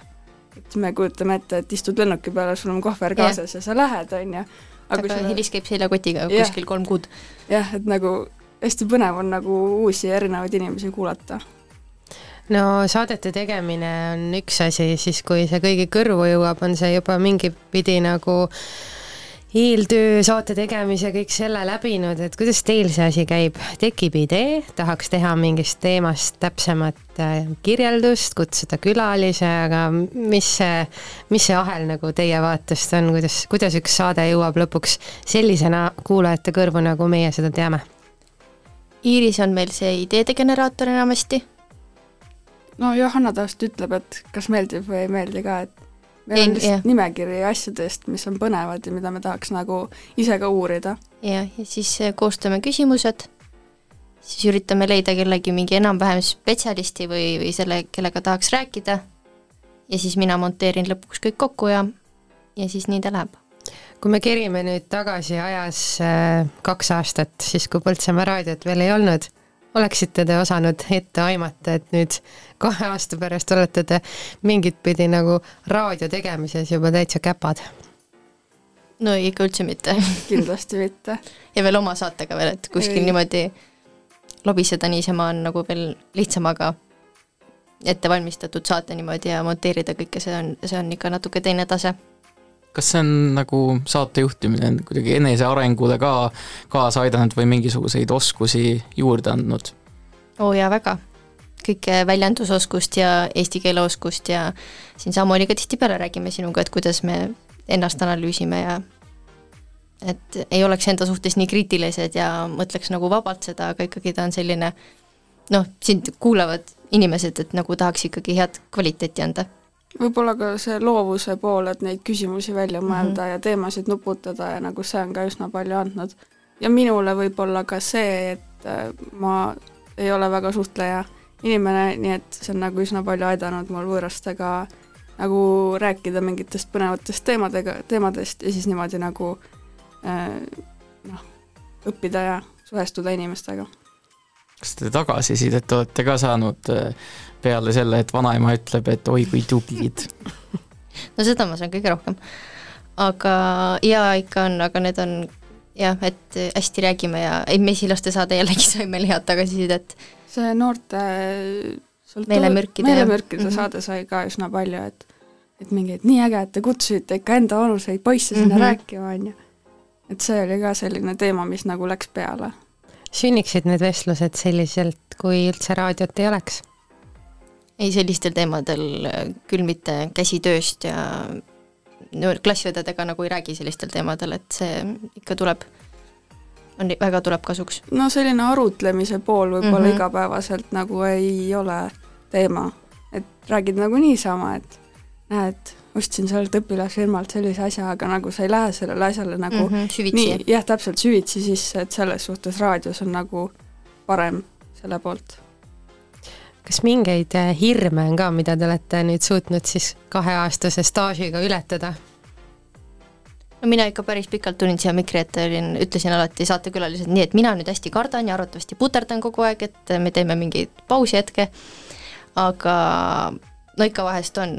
Et me kujutame ette, et istud lennuki peale, sul on kohver kaasas ja, ja sa lähed, on ju. aga sulle... Helis käib seljakotiga ja. kuskil kolm kuud. jah, et nagu hästi põnev on nagu uusi ja erinevaid inimesi kuulata no saadete tegemine on üks asi, siis kui see kõigi kõrvu jõuab, on see juba mingipidi nagu äh, eeltöö, saate tegemise, kõik selle läbinud, et kuidas teil see asi käib, tekib idee, tahaks teha mingist teemast täpsemat äh, kirjeldust, kutsuda külalise, aga mis see, mis see ahel nagu teie vaatest on, kuidas, kuidas üks saade jõuab lõpuks sellisena kuulajate kõrvu, nagu meie seda teame? Iiris on meil see ideede generaator enamasti. no Johanna tavaliselt ütleb, et kas meeldib või ei meeldi ka, et meil on lihtsalt nimekiri asjadest, mis on põnevad ja mida me tahaks nagu ise ka uurida. jah, ja siis äh, koostame küsimused, siis üritame leida kellegi mingi enam-vähem spetsialisti või, või selle, kellega tahaks rääkida, ja siis mina monteerin lõpuks kõik kokku ja, ja siis nii ta läheb. kui me kerime nüüd tagasi ajas äh, kaks aastat, siis kui Põltsamaa raadiot veel ei olnud, oleksite te osanud ette aimata, et nüüd kahe aasta pärast olete te mingit pidi nagu raadio tegemises juba täitsa käpad? no ikka üldse mitte kindlasti mitte. ja veel oma saatega veel, et kuskil ei. niimoodi lobiseda niisama on nagu veel lihtsam, aga ette valmistatud saate niimoodi ja monteerida kõike, see on, see on ikka natuke teine tase kas see on nagu saate juhtimine kuidagi enesearengule ka kaasa aidanud või mingisuguseid oskusi juurde andnud? oo jaa, väga. kõike väljendusoskust ja eesti keele oskust ja siin samamoodi ka tihtipeale räägime sinuga, et kuidas me ennast analüüsime ja et ei oleks enda suhtes nii kriitilised ja mõtleks nagu vabalt seda, aga ikkagi ta on selline noh, sind kuulavad inimesed, et nagu tahaks ikkagi head kvaliteeti anda võib-olla ka see loovuse pool, et neid küsimusi välja mhm. mõelda mm -hmm. ja teemasid nuputada ja nagu see on ka üsna palju andnud. ja minule võib-olla ka see, et äh, ma ei ole väga suhtleja inimene, nii et see on nagu üsna palju aidanud mul võõrastega nagu rääkida mingitest põnevatest teemadega, teemadest ja siis niimoodi nagu äh, noh, õppida ja suhestuda inimestega. Kas te tagasisidet olete ka saanud äh, peale selle, et vanaema ütleb, et oi kui tublid no seda ma saan kõige rohkem. aga jaa, ikka on, aga need on jah, et hästi räägime ja ei, mesilaste saade jällegi sai meil head tagasisidet. see noorte meelemürkide, meelemürkide mm -hmm. saade sai ka üsna palju, et et mingeid nii äge, et te kutsusite ikka enda vanuseid poisse sinna mm -hmm. rääkima, on ju. et see oli ka selline teema, mis nagu läks peale. Sünniksid need vestlused selliselt, kui üldse raadiot ei oleks? ei, sellistel teemadel äh, küll mitte käsitööst ja no klassiõdedega nagu ei räägi sellistel teemadel, et see ikka tuleb, on, väga tuleb kasuks. no selline arutlemise pool võib-olla mm -hmm. igapäevaselt nagu ei ole teema, et räägid nagu niisama, et näed, ostsin sellelt õpilasfirmalt sellise asja, aga nagu sa ei lähe sellele asjale nagu Mhm, süvitsi. nii, jah, täpselt süvitsi sisse, et selles suhtes raadios on nagu parem selle poolt. kas mingeid äh, hirme on ka, mida te olete nüüd suutnud siis kaheaastase staažiga ületada? no mina ikka päris pikalt tulin siia mikri ette, olin, ütlesin alati saatekülalised nii, et mina nüüd hästi kardan ja arvatavasti puterdan kogu aeg, et me teeme mingeid pausihetke, aga no ikka vahest on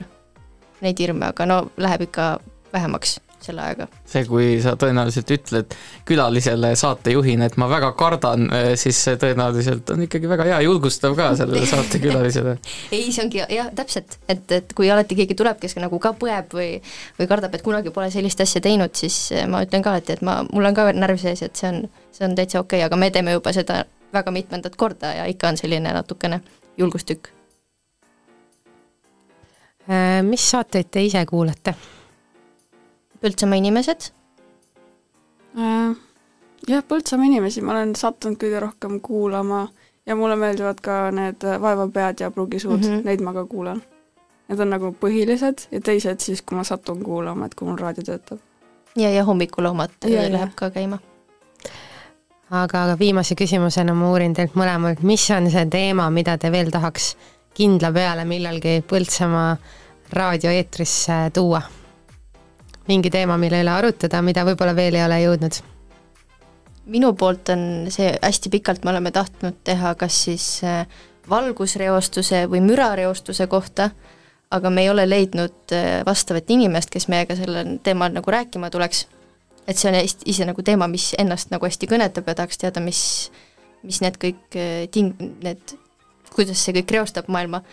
neid hirme, aga no läheb ikka vähemaks selle ajaga. see, kui sa tõenäoliselt ütled külalisele saatejuhina, et ma väga kardan, siis see tõenäoliselt on ikkagi väga hea, julgustav ka sellele saatekülalisele. ei, see ongi jah, täpselt, et, et kui alati keegi tuleb, kes nagu ka põeb või või kardab, et kunagi pole sellist asja teinud, siis ma ütlen ka alati, et ma, mul on ka närv sees, et see on, see on täitsa okei okay,, aga me teeme juba seda väga mitmendat korda ja ikka on selline natukene julgustükk. Äh, mis saateid te ise kuulate? Põltsamaa inimesed. Äh, jah, Põltsamaa inimesi ma olen sattunud kõige rohkem kuulama ja mulle meeldivad ka need Vaevapead ja Pruugisuud mm. -hmm. neid ma ka kuulan. Need on nagu põhilised ja teised siis, kui ma satun kuulama, et kui mul raadio töötab. ja, ja hommikuloomad Ja, ja. läheb ka käima. aga, aga viimase küsimusena ma uurin teilt mõlemalt, mis on see teema, mida te veel tahaks kindla peale millalgi Põltsamaa raadioeetrisse tuua? mingi teema, mille üle arutada, mida võib-olla veel ei ole jõudnud? minu poolt on see, hästi pikalt me oleme tahtnud teha kas siis äh, valgusreostuse või mürareostuse kohta, aga me ei ole leidnud äh, vastavat inimest, kes meiega sellel teemal nagu rääkima tuleks. et see on hästi, ise nagu teema, mis ennast nagu hästi kõnetab ja tahaks teada, mis, mis need kõik äh, ting-, need, kuidas see kõik reostab maailma,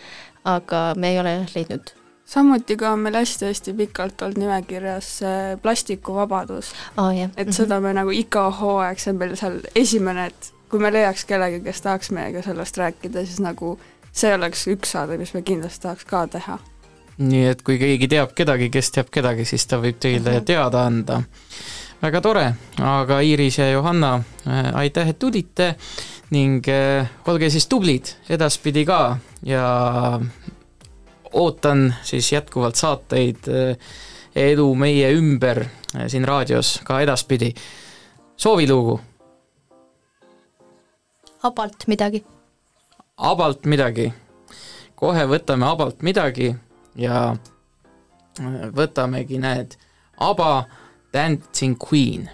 aga me ei ole jah leidnud samuti ka on meil hästi-hästi pikalt olnud nimekirjas see plastikuvabadus oh,. Yeah. et seda me nagu iga hooaeg, see on meil seal esimene, et kui me leiaks kellegi, kes tahaks meiega sellest rääkida, siis nagu see oleks üks saade, mis me kindlasti tahaks ka teha. nii et kui keegi teab kedagi, kes teab kedagi, siis ta võib teile mm -hmm. teada anda. väga tore, aga Iiris ja Johanna, aitäh, et tulite ning äh, olge siis tublid edaspidi ka ja ootan siis jätkuvalt saateid Elu meie ümber siin raadios ka edaspidi. soovilugu? abalt midagi. abalt midagi. kohe võtame abalt midagi ja võtamegi need Aba Dancing Queen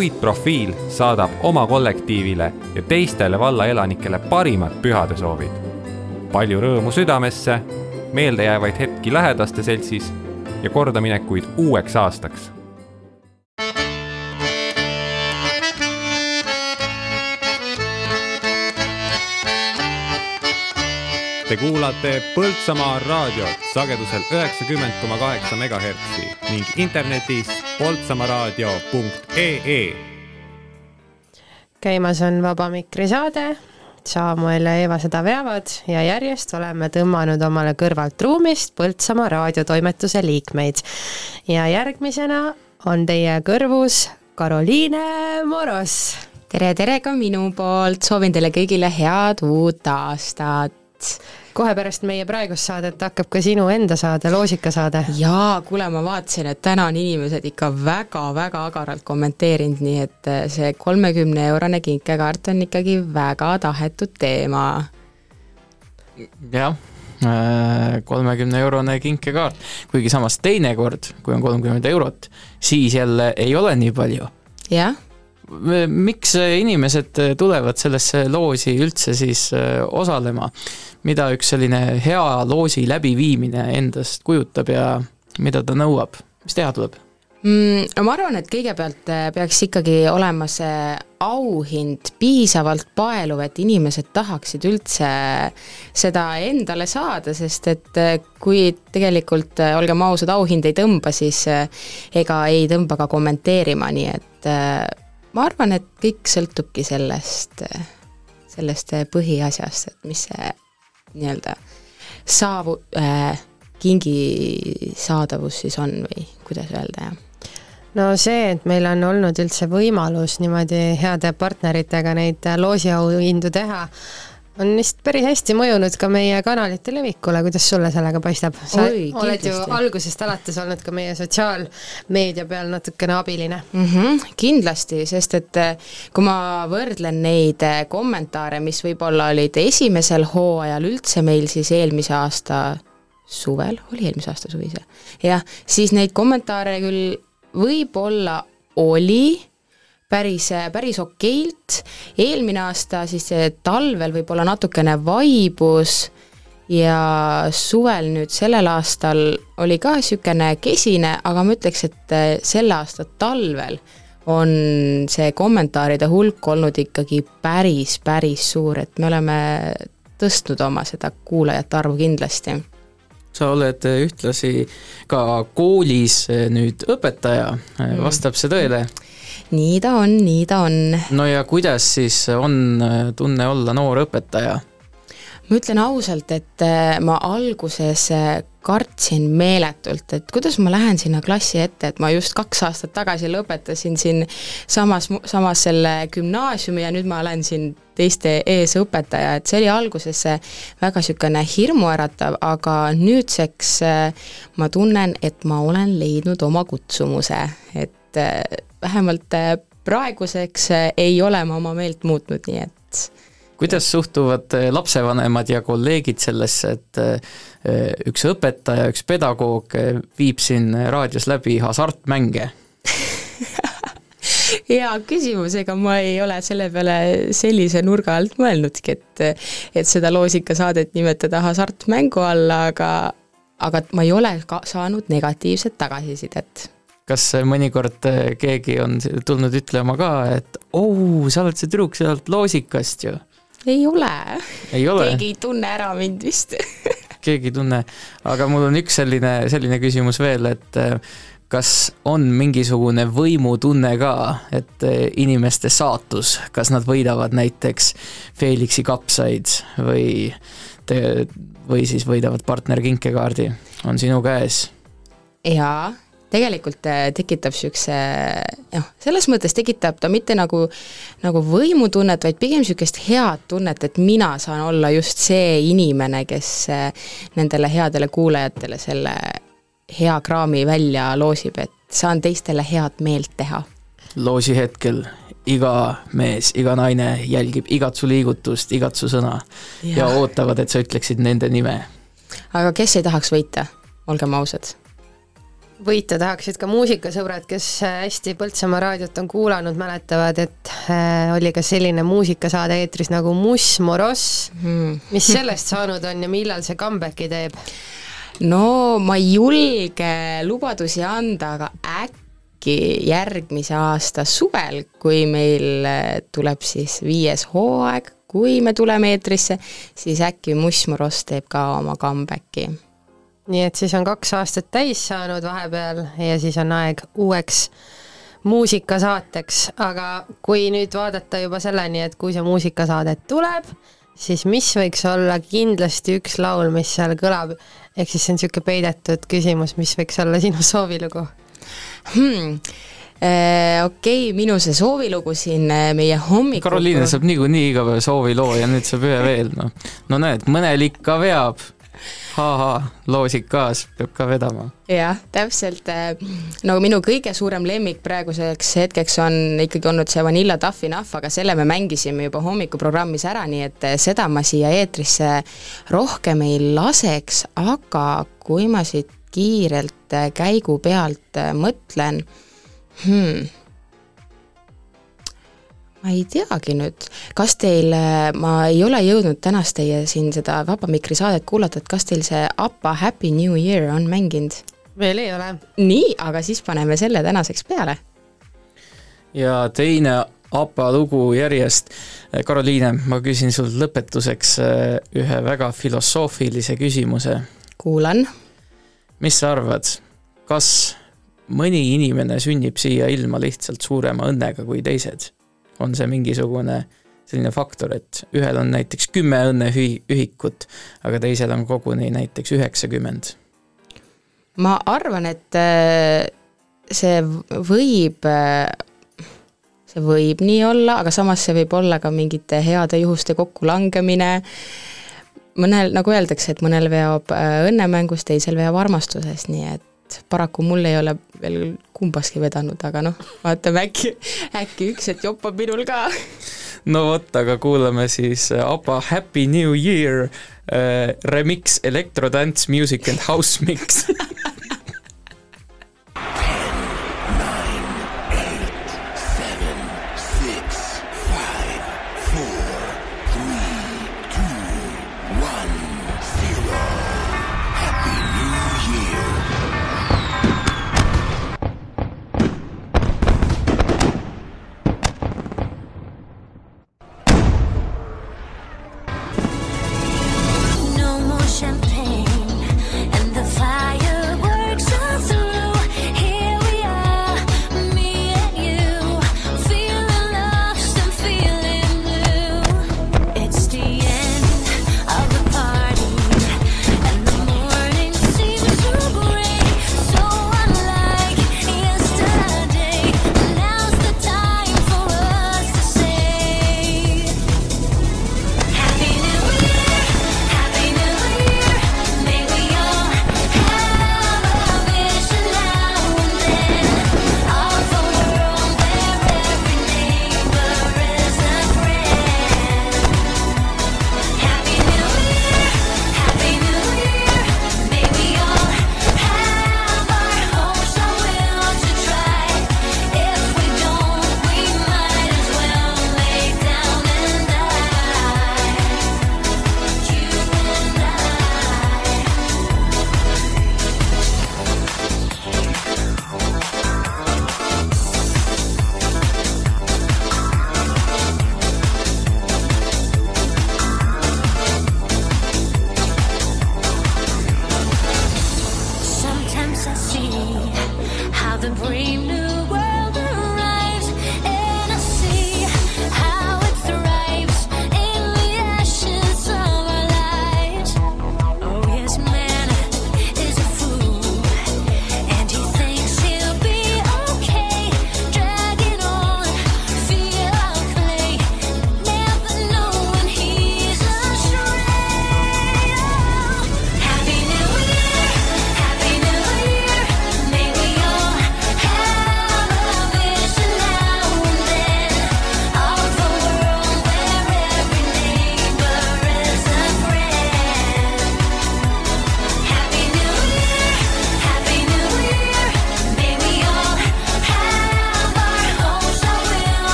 puitprofiil saadab oma kollektiivile ja teistele valla elanikele parimad pühadesoovid. palju rõõmu südamesse, meeldejäävaid hetki lähedaste seltsis ja kordaminekuid uueks aastaks Te kuulate Põltsamaa raadiot sagedusel üheksakümmend koma kaheksa megahertsi ning internetis poltsamaaraadio.ee käimas on Vaba Mikri saade, Samuel ja Eeva seda veavad ja järjest oleme tõmmanud omale kõrvalt ruumist Põltsamaa raadiotoimetuse liikmeid. ja järgmisena on teie kõrvus Karoliine Moros. tere, tere ka minu poolt, soovin teile kõigile head uut aastat. Kohe pärast meie praegust saadet hakkab ka sinu enda saade, loosikasaade. jaa, kuule, ma vaatasin, et täna on inimesed ikka väga-väga agaralt kommenteerinud, nii et eh, see kolmekümne eurone kinkekaart on ikkagi väga tahetud teema. jah, kolmekümne eurone kinkekaart, kuigi samas teinekord, kui on kolmkümmend eurot, siis jälle ei ole nii palju. jah miks inimesed tulevad sellesse loosi üldse siis äh, osalema? mida üks selline hea loosi läbiviimine endast kujutab ja mida ta nõuab, mis teha tuleb? mm, no ma arvan, et kõigepealt eh, peaks ikkagi olema see auhind piisavalt paeluv, et inimesed tahaksid üldse seda endale saada, sest et eh, kui tegelikult, olgem ausad, auhind ei tõmba, siis ega ei tõmba ka kommenteerima, nii et ma arvan, et kõik sõltubki sellest, sellest põhiasjast, et mis see nii-öelda saavu- äh,, kingi saadavus siis on või kuidas öelda, jah. No see, et meil on olnud üldse võimalus niimoodi heade partneritega neid loosiauhindu teha, on vist päris hästi mõjunud ka meie kanalite levikule, kuidas sulle sellega paistab? sa Oi, oled ju kindlasti. algusest alates olnud ka meie sotsiaalmeedia peal natukene abiline mm. -hmm, kindlasti, sest et eh, kui ma võrdlen neid eh, kommentaare, mis võib-olla olid esimesel hooajal üldse meil siis eelmise aasta suvel, oli eelmise aasta suvi see? jah, siis neid kommentaare küll võib-olla oli päris, päris okeilt, eelmine aasta siis eh, talvel võib-olla natukene vaibus ja suvel nüüd sellel aastal oli ka niisugune kesine, aga ma ütleks, et eh, selle aasta talvel on see kommentaaride hulk olnud ikkagi päris, päris suur, et me oleme tõstnud oma seda kuulajate arvu kindlasti. Sa oled ühtlasi ka koolis nüüd õpetaja, vastab see tõele? Nii ta on, nii ta on. no ja kuidas siis on tunne olla noor õpetaja? ma ütlen ausalt, et äh, ma alguses äh, kartsin meeletult, et kuidas ma lähen sinna klassi ette, et ma just kaks aastat tagasi lõpetasin siin samas, samas selle gümnaasiumi ja nüüd ma olen siin teiste ees õpetaja, et see oli alguses äh, väga niisugune hirmuäratav, aga nüüdseks ma tunnen, et ma olen leidnud oma kutsumuse, et vähemalt praeguseks ei ole ma oma meelt muutnud, nii et kuidas suhtuvad eh, lapsevanemad ja kolleegid sellesse, et üks õpetaja, üks pedagoog viib siin raadios läbi hasartmänge? hea küsimus, ega ma ei ole selle peale sellise nurga alt mõelnudki, et et seda loosikasaadet nimetada hasartmängu alla, aga aga ma ei ole ka saanud negatiivset tagasisidet kas mõnikord keegi on tulnud ütlema ka, et oo, sa oled see tüdruk sealt loosikast ju? ei ole. keegi ei tunne ära mind vist keegi ei tunne, aga mul on üks selline, selline küsimus veel, et äh, kas on mingisugune võimutunne ka, et äh, inimeste saatus, kas nad võidavad näiteks Felixi kapsaid või te, või siis võidavad partner kinkekaardi, on sinu käes? jaa tegelikult äh, tekitab niisuguse noh, selles mõttes tekitab ta mitte nagu, nagu võimutunnet, vaid pigem niisugust head tunnet, et mina saan olla just see inimene, kes äh, nendele headele kuulajatele selle hea kraami välja loosib, et saan teistele head meelt teha. loosi hetkel iga mees, iga naine jälgib igat su liigutust, igat su sõna ja, ja ootavad, et sa ütleksid nende nime. aga kes ei tahaks võita, olgem ausad võita tahaksid ka muusikasõbrad, kes hästi Põltsamaa raadiot on kuulanud, mäletavad, et äh, oli ka selline muusikasaade eetris nagu Muss Moross hmm.. mis sellest saanud on ja millal see comeback'i teeb? no ma ei julge lubadusi anda, aga äkki järgmise aasta suvel, kui meil äh, tuleb siis viies hooaeg, kui me tuleme eetrisse, siis äkki Muss Moross teeb ka oma comeback'i nii et siis on kaks aastat täis saanud vahepeal ja siis on aeg uueks muusikasaateks, aga kui nüüd vaadata juba selleni, et kui see muusikasaade tuleb, siis mis võiks olla kindlasti üks laul, mis seal kõlab, ehk siis see on niisugune peidetud küsimus, mis võiks olla sinu soovilugu hmm.? Äh, okei okay,, minu see soovilugu siin äh, meie hommikul Karoliine saab niikuinii iga päev sooviloo ja nüüd saab ühe veel, noh. no näed, mõnel ikka veab ha-ha, loosikas peab ka vedama. jah, täpselt, äh, no minu kõige suurem lemmik praeguseks hetkeks on ikkagi olnud see Vanilla Tough Enough, aga selle me mängisime juba hommikuprogrammis ära, nii et äh, seda ma siia eetrisse rohkem ei laseks, aga kui ma siit kiirelt äh, käigu pealt mõtlen hmm,, ma ei teagi nüüd, kas teil, ma ei ole jõudnud tänast teie siin seda Vaba Mikri saadet kuulata, et kas teil see APA Happy New Year on mänginud? veel ei ole. nii, aga siis paneme selle tänaseks peale. ja teine APA lugu järjest. Karoliine, ma küsin sult lõpetuseks äh, ühe väga filosoofilise küsimuse. kuulan. mis sa arvad, kas mõni inimene sünnib siia ilma lihtsalt suurema õnnega kui teised? On see mingisugune selline faktor, et ühel on näiteks kümme õnneühikut, aga teisel on koguni näiteks üheksakümmend? ma arvan, et äh, see võib, äh, see võib nii olla, aga samas see võib olla ka mingite heade juhuste kokkulangemine, mõnel, nagu öeldakse, et mõnel veab äh, õnnemängus, teisel veab armastuses, nii et paraku mul ei ole veel kumbaski vedanud, aga noh, vaatame äkki, äkki üks hetk joppab minul ka. no vot, aga kuulame siis äh, ABBA Happy New Year äh, remix Electro Dance Music and House Mix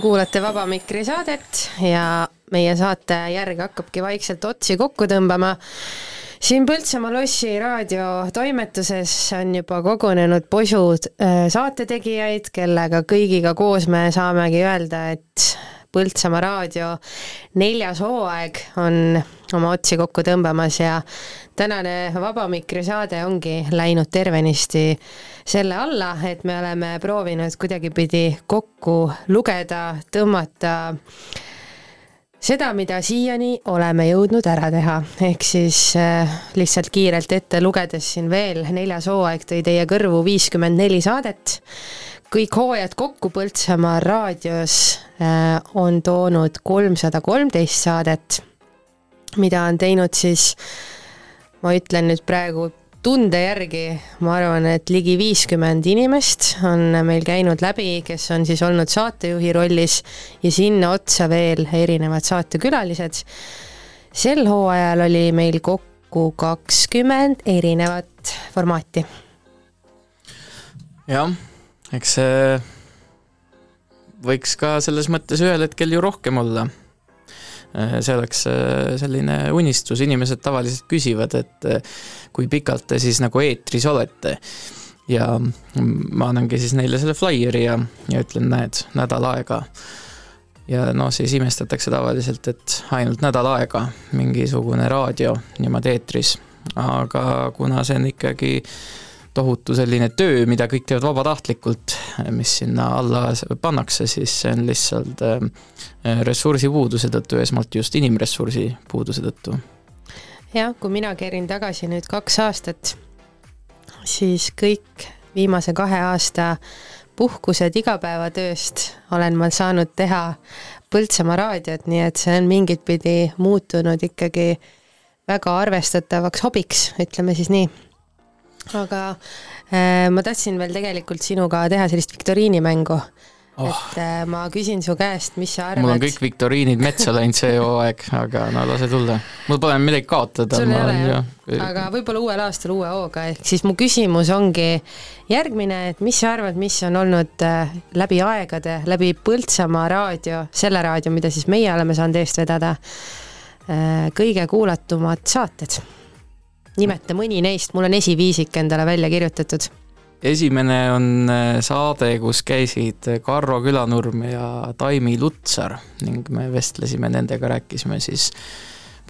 kuulate Vaba Mikri saadet ja meie saate järg hakkabki vaikselt otsi kokku tõmbama. siin Põltsamaa lossi raadiotoimetuses on juba kogunenud posud äh, saatetegijaid, kellega kõigiga koos me saamegi öelda, et Põltsamaa raadio neljas hooaeg on oma otsi kokku tõmbamas ja tänane Vaba Mikri saade ongi läinud tervenisti selle alla, et me oleme proovinud kuidagipidi kokku lugeda, tõmmata seda, mida siiani oleme jõudnud ära teha, ehk siis äh, lihtsalt kiirelt ette lugedes siin veel, neljas hooaeg tõi teie kõrvu viiskümmend neli saadet, kõik hooajad kokku Põltsamaa raadios äh, on toonud kolmsada kolmteist saadet, mida on teinud siis, ma ütlen nüüd praegu tunde järgi, ma arvan, et ligi viiskümmend inimest on meil käinud läbi, kes on siis olnud saatejuhi rollis ja sinna otsa veel erinevad saatekülalised. sel hooajal oli meil kokku kakskümmend erinevat formaati. jah, eks see võiks ka selles mõttes ühel hetkel ju rohkem olla. See oleks äh, selline unistus, inimesed tavaliselt küsivad, et äh, kui pikalt te siis nagu eetris olete. ja ma annangi siis neile selle flaieri ja, ja ütlen, näed, nädal aega. ja noh, siis imestatakse tavaliselt, et ainult nädal aega mingisugune raadio niimoodi eetris, aga kuna see on ikkagi tohutu selline töö, mida kõik teevad vabatahtlikult, mis sinna alla pannakse, siis see on lihtsalt äh, ressursipuuduse tõttu, esmalt just inimressursi puuduse tõttu. jah, kui mina kerin tagasi nüüd kaks aastat, siis kõik viimase kahe aasta puhkused igapäevatööst olen ma saanud teha Põltsamaa raadiot, nii et see on mingit pidi muutunud ikkagi väga arvestatavaks hobiks, ütleme siis nii aga äh, ma tahtsin veel tegelikult sinuga teha sellist viktoriinimängu oh.. et äh, ma küsin su käest, mis sa arvad. mul on kõik viktoriinid metsa läinud see hooaeg, aga no lase tulla. mul pole midagi kaotada. sul ei ole jah, aga võib-olla uuel aastal uue hooga, ehk siis mu küsimus ongi järgmine, et mis sa arvad, mis on olnud äh, läbi aegade, läbi Põltsamaa raadio, selle raadio, mida siis meie oleme saanud eest vedada äh,, kõige kuulatumad saated nimeta mõni neist, mul on esiviisik endale välja kirjutatud. esimene on äh, saade, kus käisid Karro Külanurm ja Taimi Lutsar ning me vestlesime nendega, rääkisime siis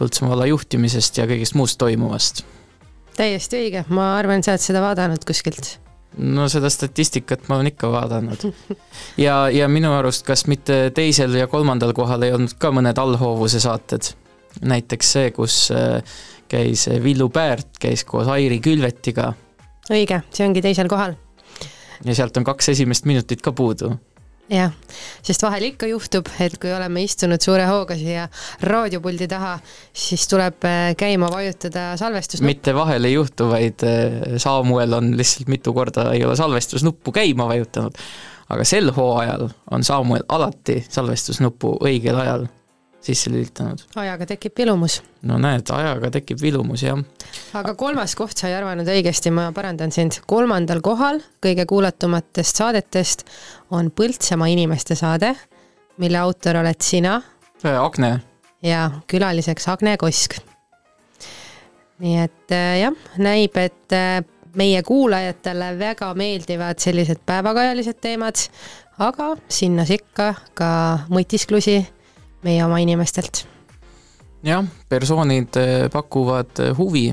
Põltsamaa valla juhtimisest ja kõigest muust toimuvast. täiesti õige, ma arvan, sa oled seda vaadanud kuskilt no seda statistikat ma olen ikka vaadanud. ja, ja minu arust, kas mitte teisel ja kolmandal kohal ei olnud ka mõned allhoovuse saated? näiteks see, kus äh, käis Villu Päärt, käis koos Airi Külvetiga. õige, see ongi teisel kohal. ja sealt on kaks esimest minutit ka puudu. jah, sest vahel ikka juhtub, et kui oleme istunud suure hooga siia raadiopuldi taha, siis tuleb äh, käima vajutada salvestusnuppu. mitte vahel ei juhtu, vaid äh, Samuel on lihtsalt mitu korda ei ole salvestusnuppu käima vajutanud. aga sel hooajal on Samuel alati salvestusnuppu õigel ajal sisse lülitanud. ajaga tekib vilumus. no näed, ajaga tekib vilumus, jah. aga kolmas koht sai arvanud õigesti, ma parandan sind. kolmandal kohal kõige kuulatumatest saadetest on Põltsamaa inimeste saade, mille autor oled sina. Agne. ja külaliseks Agne Kosk. nii et äh, jah, näib, et äh, meie kuulajatele väga meeldivad sellised päevakajalised teemad, aga sinnas ikka ka mõtisklusi meie oma inimestelt. jah, persoonid eh, pakuvad eh, huvi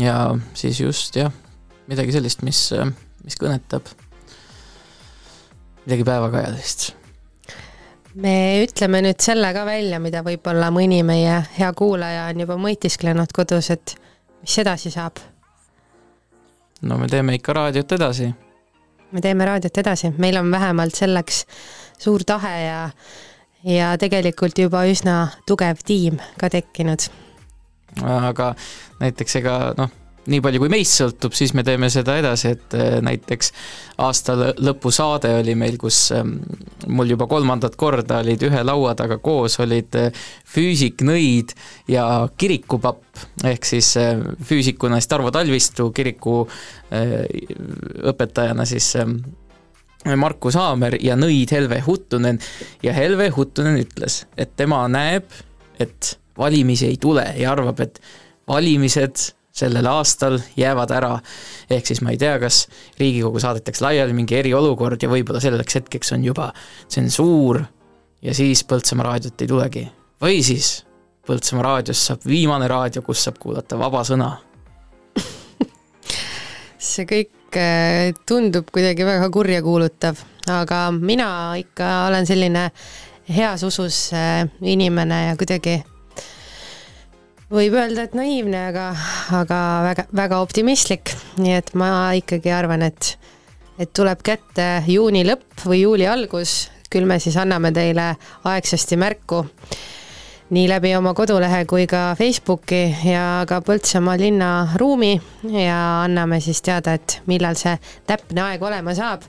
ja siis just jah, midagi sellist, mis, eh, mis kõnetab, midagi päevakajalist. me ütleme nüüd selle ka välja, mida võib-olla mõni meie hea kuulaja on juba mõtisklenud kodus, et mis edasi saab? no me teeme ikka raadiot edasi. me teeme raadiot edasi, meil on vähemalt selleks suur tahe ja ja tegelikult juba üsna tugev tiim ka tekkinud. aga näiteks ega noh, nii palju kui meist sõltub, siis me teeme seda edasi, et äh, näiteks aasta lõpu saade oli meil, kus ähm, mul juba kolmandat korda olid ühe laua taga koos, olid äh, füüsik Nõid ja kirikupapp, ehk siis äh, füüsikuna siis Tarvo Talvistu, kiriku õpetajana siis ähm, Markus Haamer ja nõid Helve Huttunen ja Helve Huttunen ütles, et tema näeb, et valimisi ei tule ja arvab, et valimised sellel aastal jäävad ära. ehk siis ma ei tea, kas Riigikogu saadetakse laiali mingi eriolukord ja võib-olla selleks hetkeks on juba tsensuur ja siis Põltsamaa raadiot ei tulegi. või siis Põltsamaa raadiost saab viimane raadio, kus saab kuulata vaba sõna. see kõik äh, tundub kuidagi väga kurjakuulutav, aga mina ikka olen selline heas usus äh, inimene ja kuidagi võib öelda, et naiivne, aga, aga väga, väga optimistlik, nii et ma ikkagi arvan, et, et tuleb kätte juuni lõpp või juuli algus, küll me siis anname teile aegsasti märku nii läbi oma kodulehe kui ka Facebooki ja ka Põltsamaa linna ruumi ja anname siis teada, et millal see täpne aeg olema saab.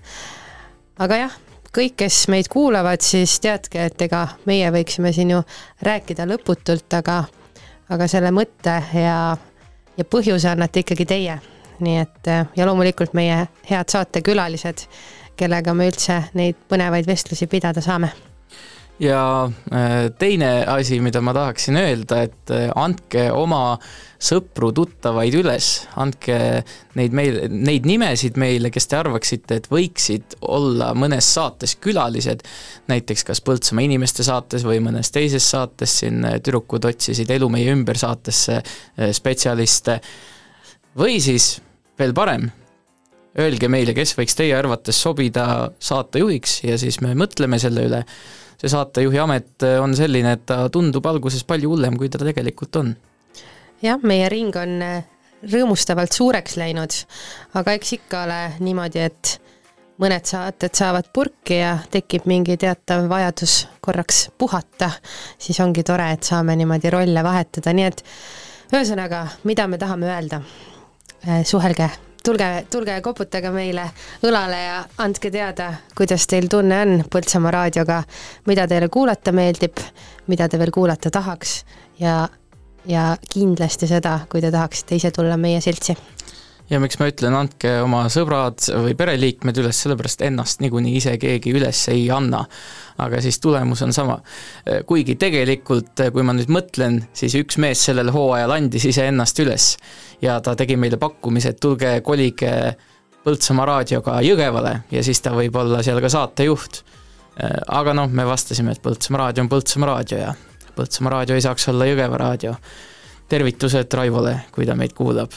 aga jah, kõik, kes meid kuulavad, siis teadke, et ega meie võiksime siin ju rääkida lõputult, aga, aga selle mõtte ja, ja põhjuse annate ikkagi teie. nii et ja loomulikult meie head saatekülalised, kellega me üldse neid põnevaid vestlusi pidada saame ja äh, teine asi, mida ma tahaksin öelda, et äh, andke oma sõpru-tuttavaid üles, andke neid meil, neid nimesid meile, kes te arvaksite, et võiksid olla mõnes saates külalised, näiteks kas Põltsamaa inimeste saates või mõnes teises saates, siin äh, tüdrukud otsisid Elu meie ümber saatesse spetsialiste, või siis veel parem, öelge meile, kes võiks teie arvates sobida saatejuhiks ja siis me mõtleme selle üle see saatejuhi amet äh, on selline, et ta tundub alguses palju hullem, kui ta tegelikult on. jah, meie ring on äh, rõõmustavalt suureks läinud, aga eks ikka ole niimoodi, et mõned saated saavad purki ja tekib mingi teatav vajadus korraks puhata, siis ongi tore, et saame niimoodi rolle vahetada, nii et ühesõnaga, mida me tahame öelda? Äh, suhelge tulge, tulge koputage meile õlale ja andke teada, kuidas teil tunne on Põltsamaa raadioga, mida teile kuulata meeldib, mida te veel kuulata tahaks ja, ja kindlasti seda, kui te tahaksite ise tulla meie seltsi ja miks ma ütlen, andke oma sõbrad või pereliikmed üles, sellepärast ennast niikuinii ise keegi üles ei anna. aga siis tulemus on sama. kuigi tegelikult, kui ma nüüd mõtlen, siis üks mees sellel hooajal andis iseennast üles ja ta tegi meile pakkumise, et tulge kolige Põltsamaa raadioga Jõgevale ja siis ta võib olla seal ka saatejuht. aga noh, me vastasime, et Põltsamaa raadio on Põltsamaa raadio ja Põltsamaa raadio ei saaks olla Jõgeva raadio. tervitused Raivole, kui ta meid kuulab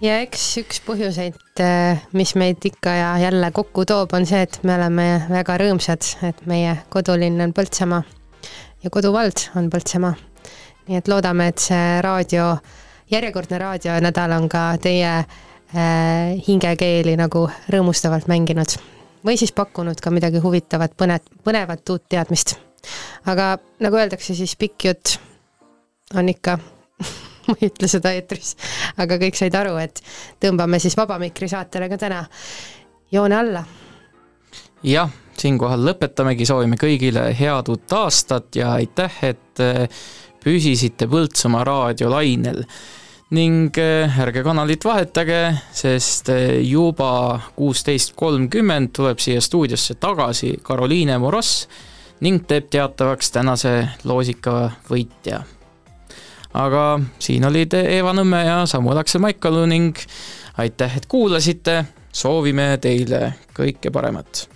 ja eks üks põhjuseid, äh, mis meid ikka ja jälle kokku toob, on see, et me oleme väga rõõmsad, et meie kodulinn on Põltsamaa ja koduvald on Põltsamaa. nii et loodame, et see raadio, järjekordne raadionädal on ka teie äh, hingekeeli nagu rõõmustavalt mänginud või siis pakkunud ka midagi huvitavat, põnet-, põnevat uut teadmist. aga nagu öeldakse, siis pikk jutt on ikka ma ei ütle seda eetris, aga kõik said aru, et tõmbame siis Vaba Mikri saatele ka täna joone alla. jah, siinkohal lõpetamegi, soovime kõigile head uut aastat ja aitäh, et äh, püsisite Põltsamaa raadiolainel. Ning äh, ärge kanalit vahetage, sest äh, juba kuusteist kolmkümmend tuleb siia stuudiosse tagasi Karoliine Morass ning teeb teatavaks tänase loosika võitja aga siin olid Eeva Nõmme ja Samuel Aksel Maikalu ning aitäh, et kuulasite, soovime teile kõike paremat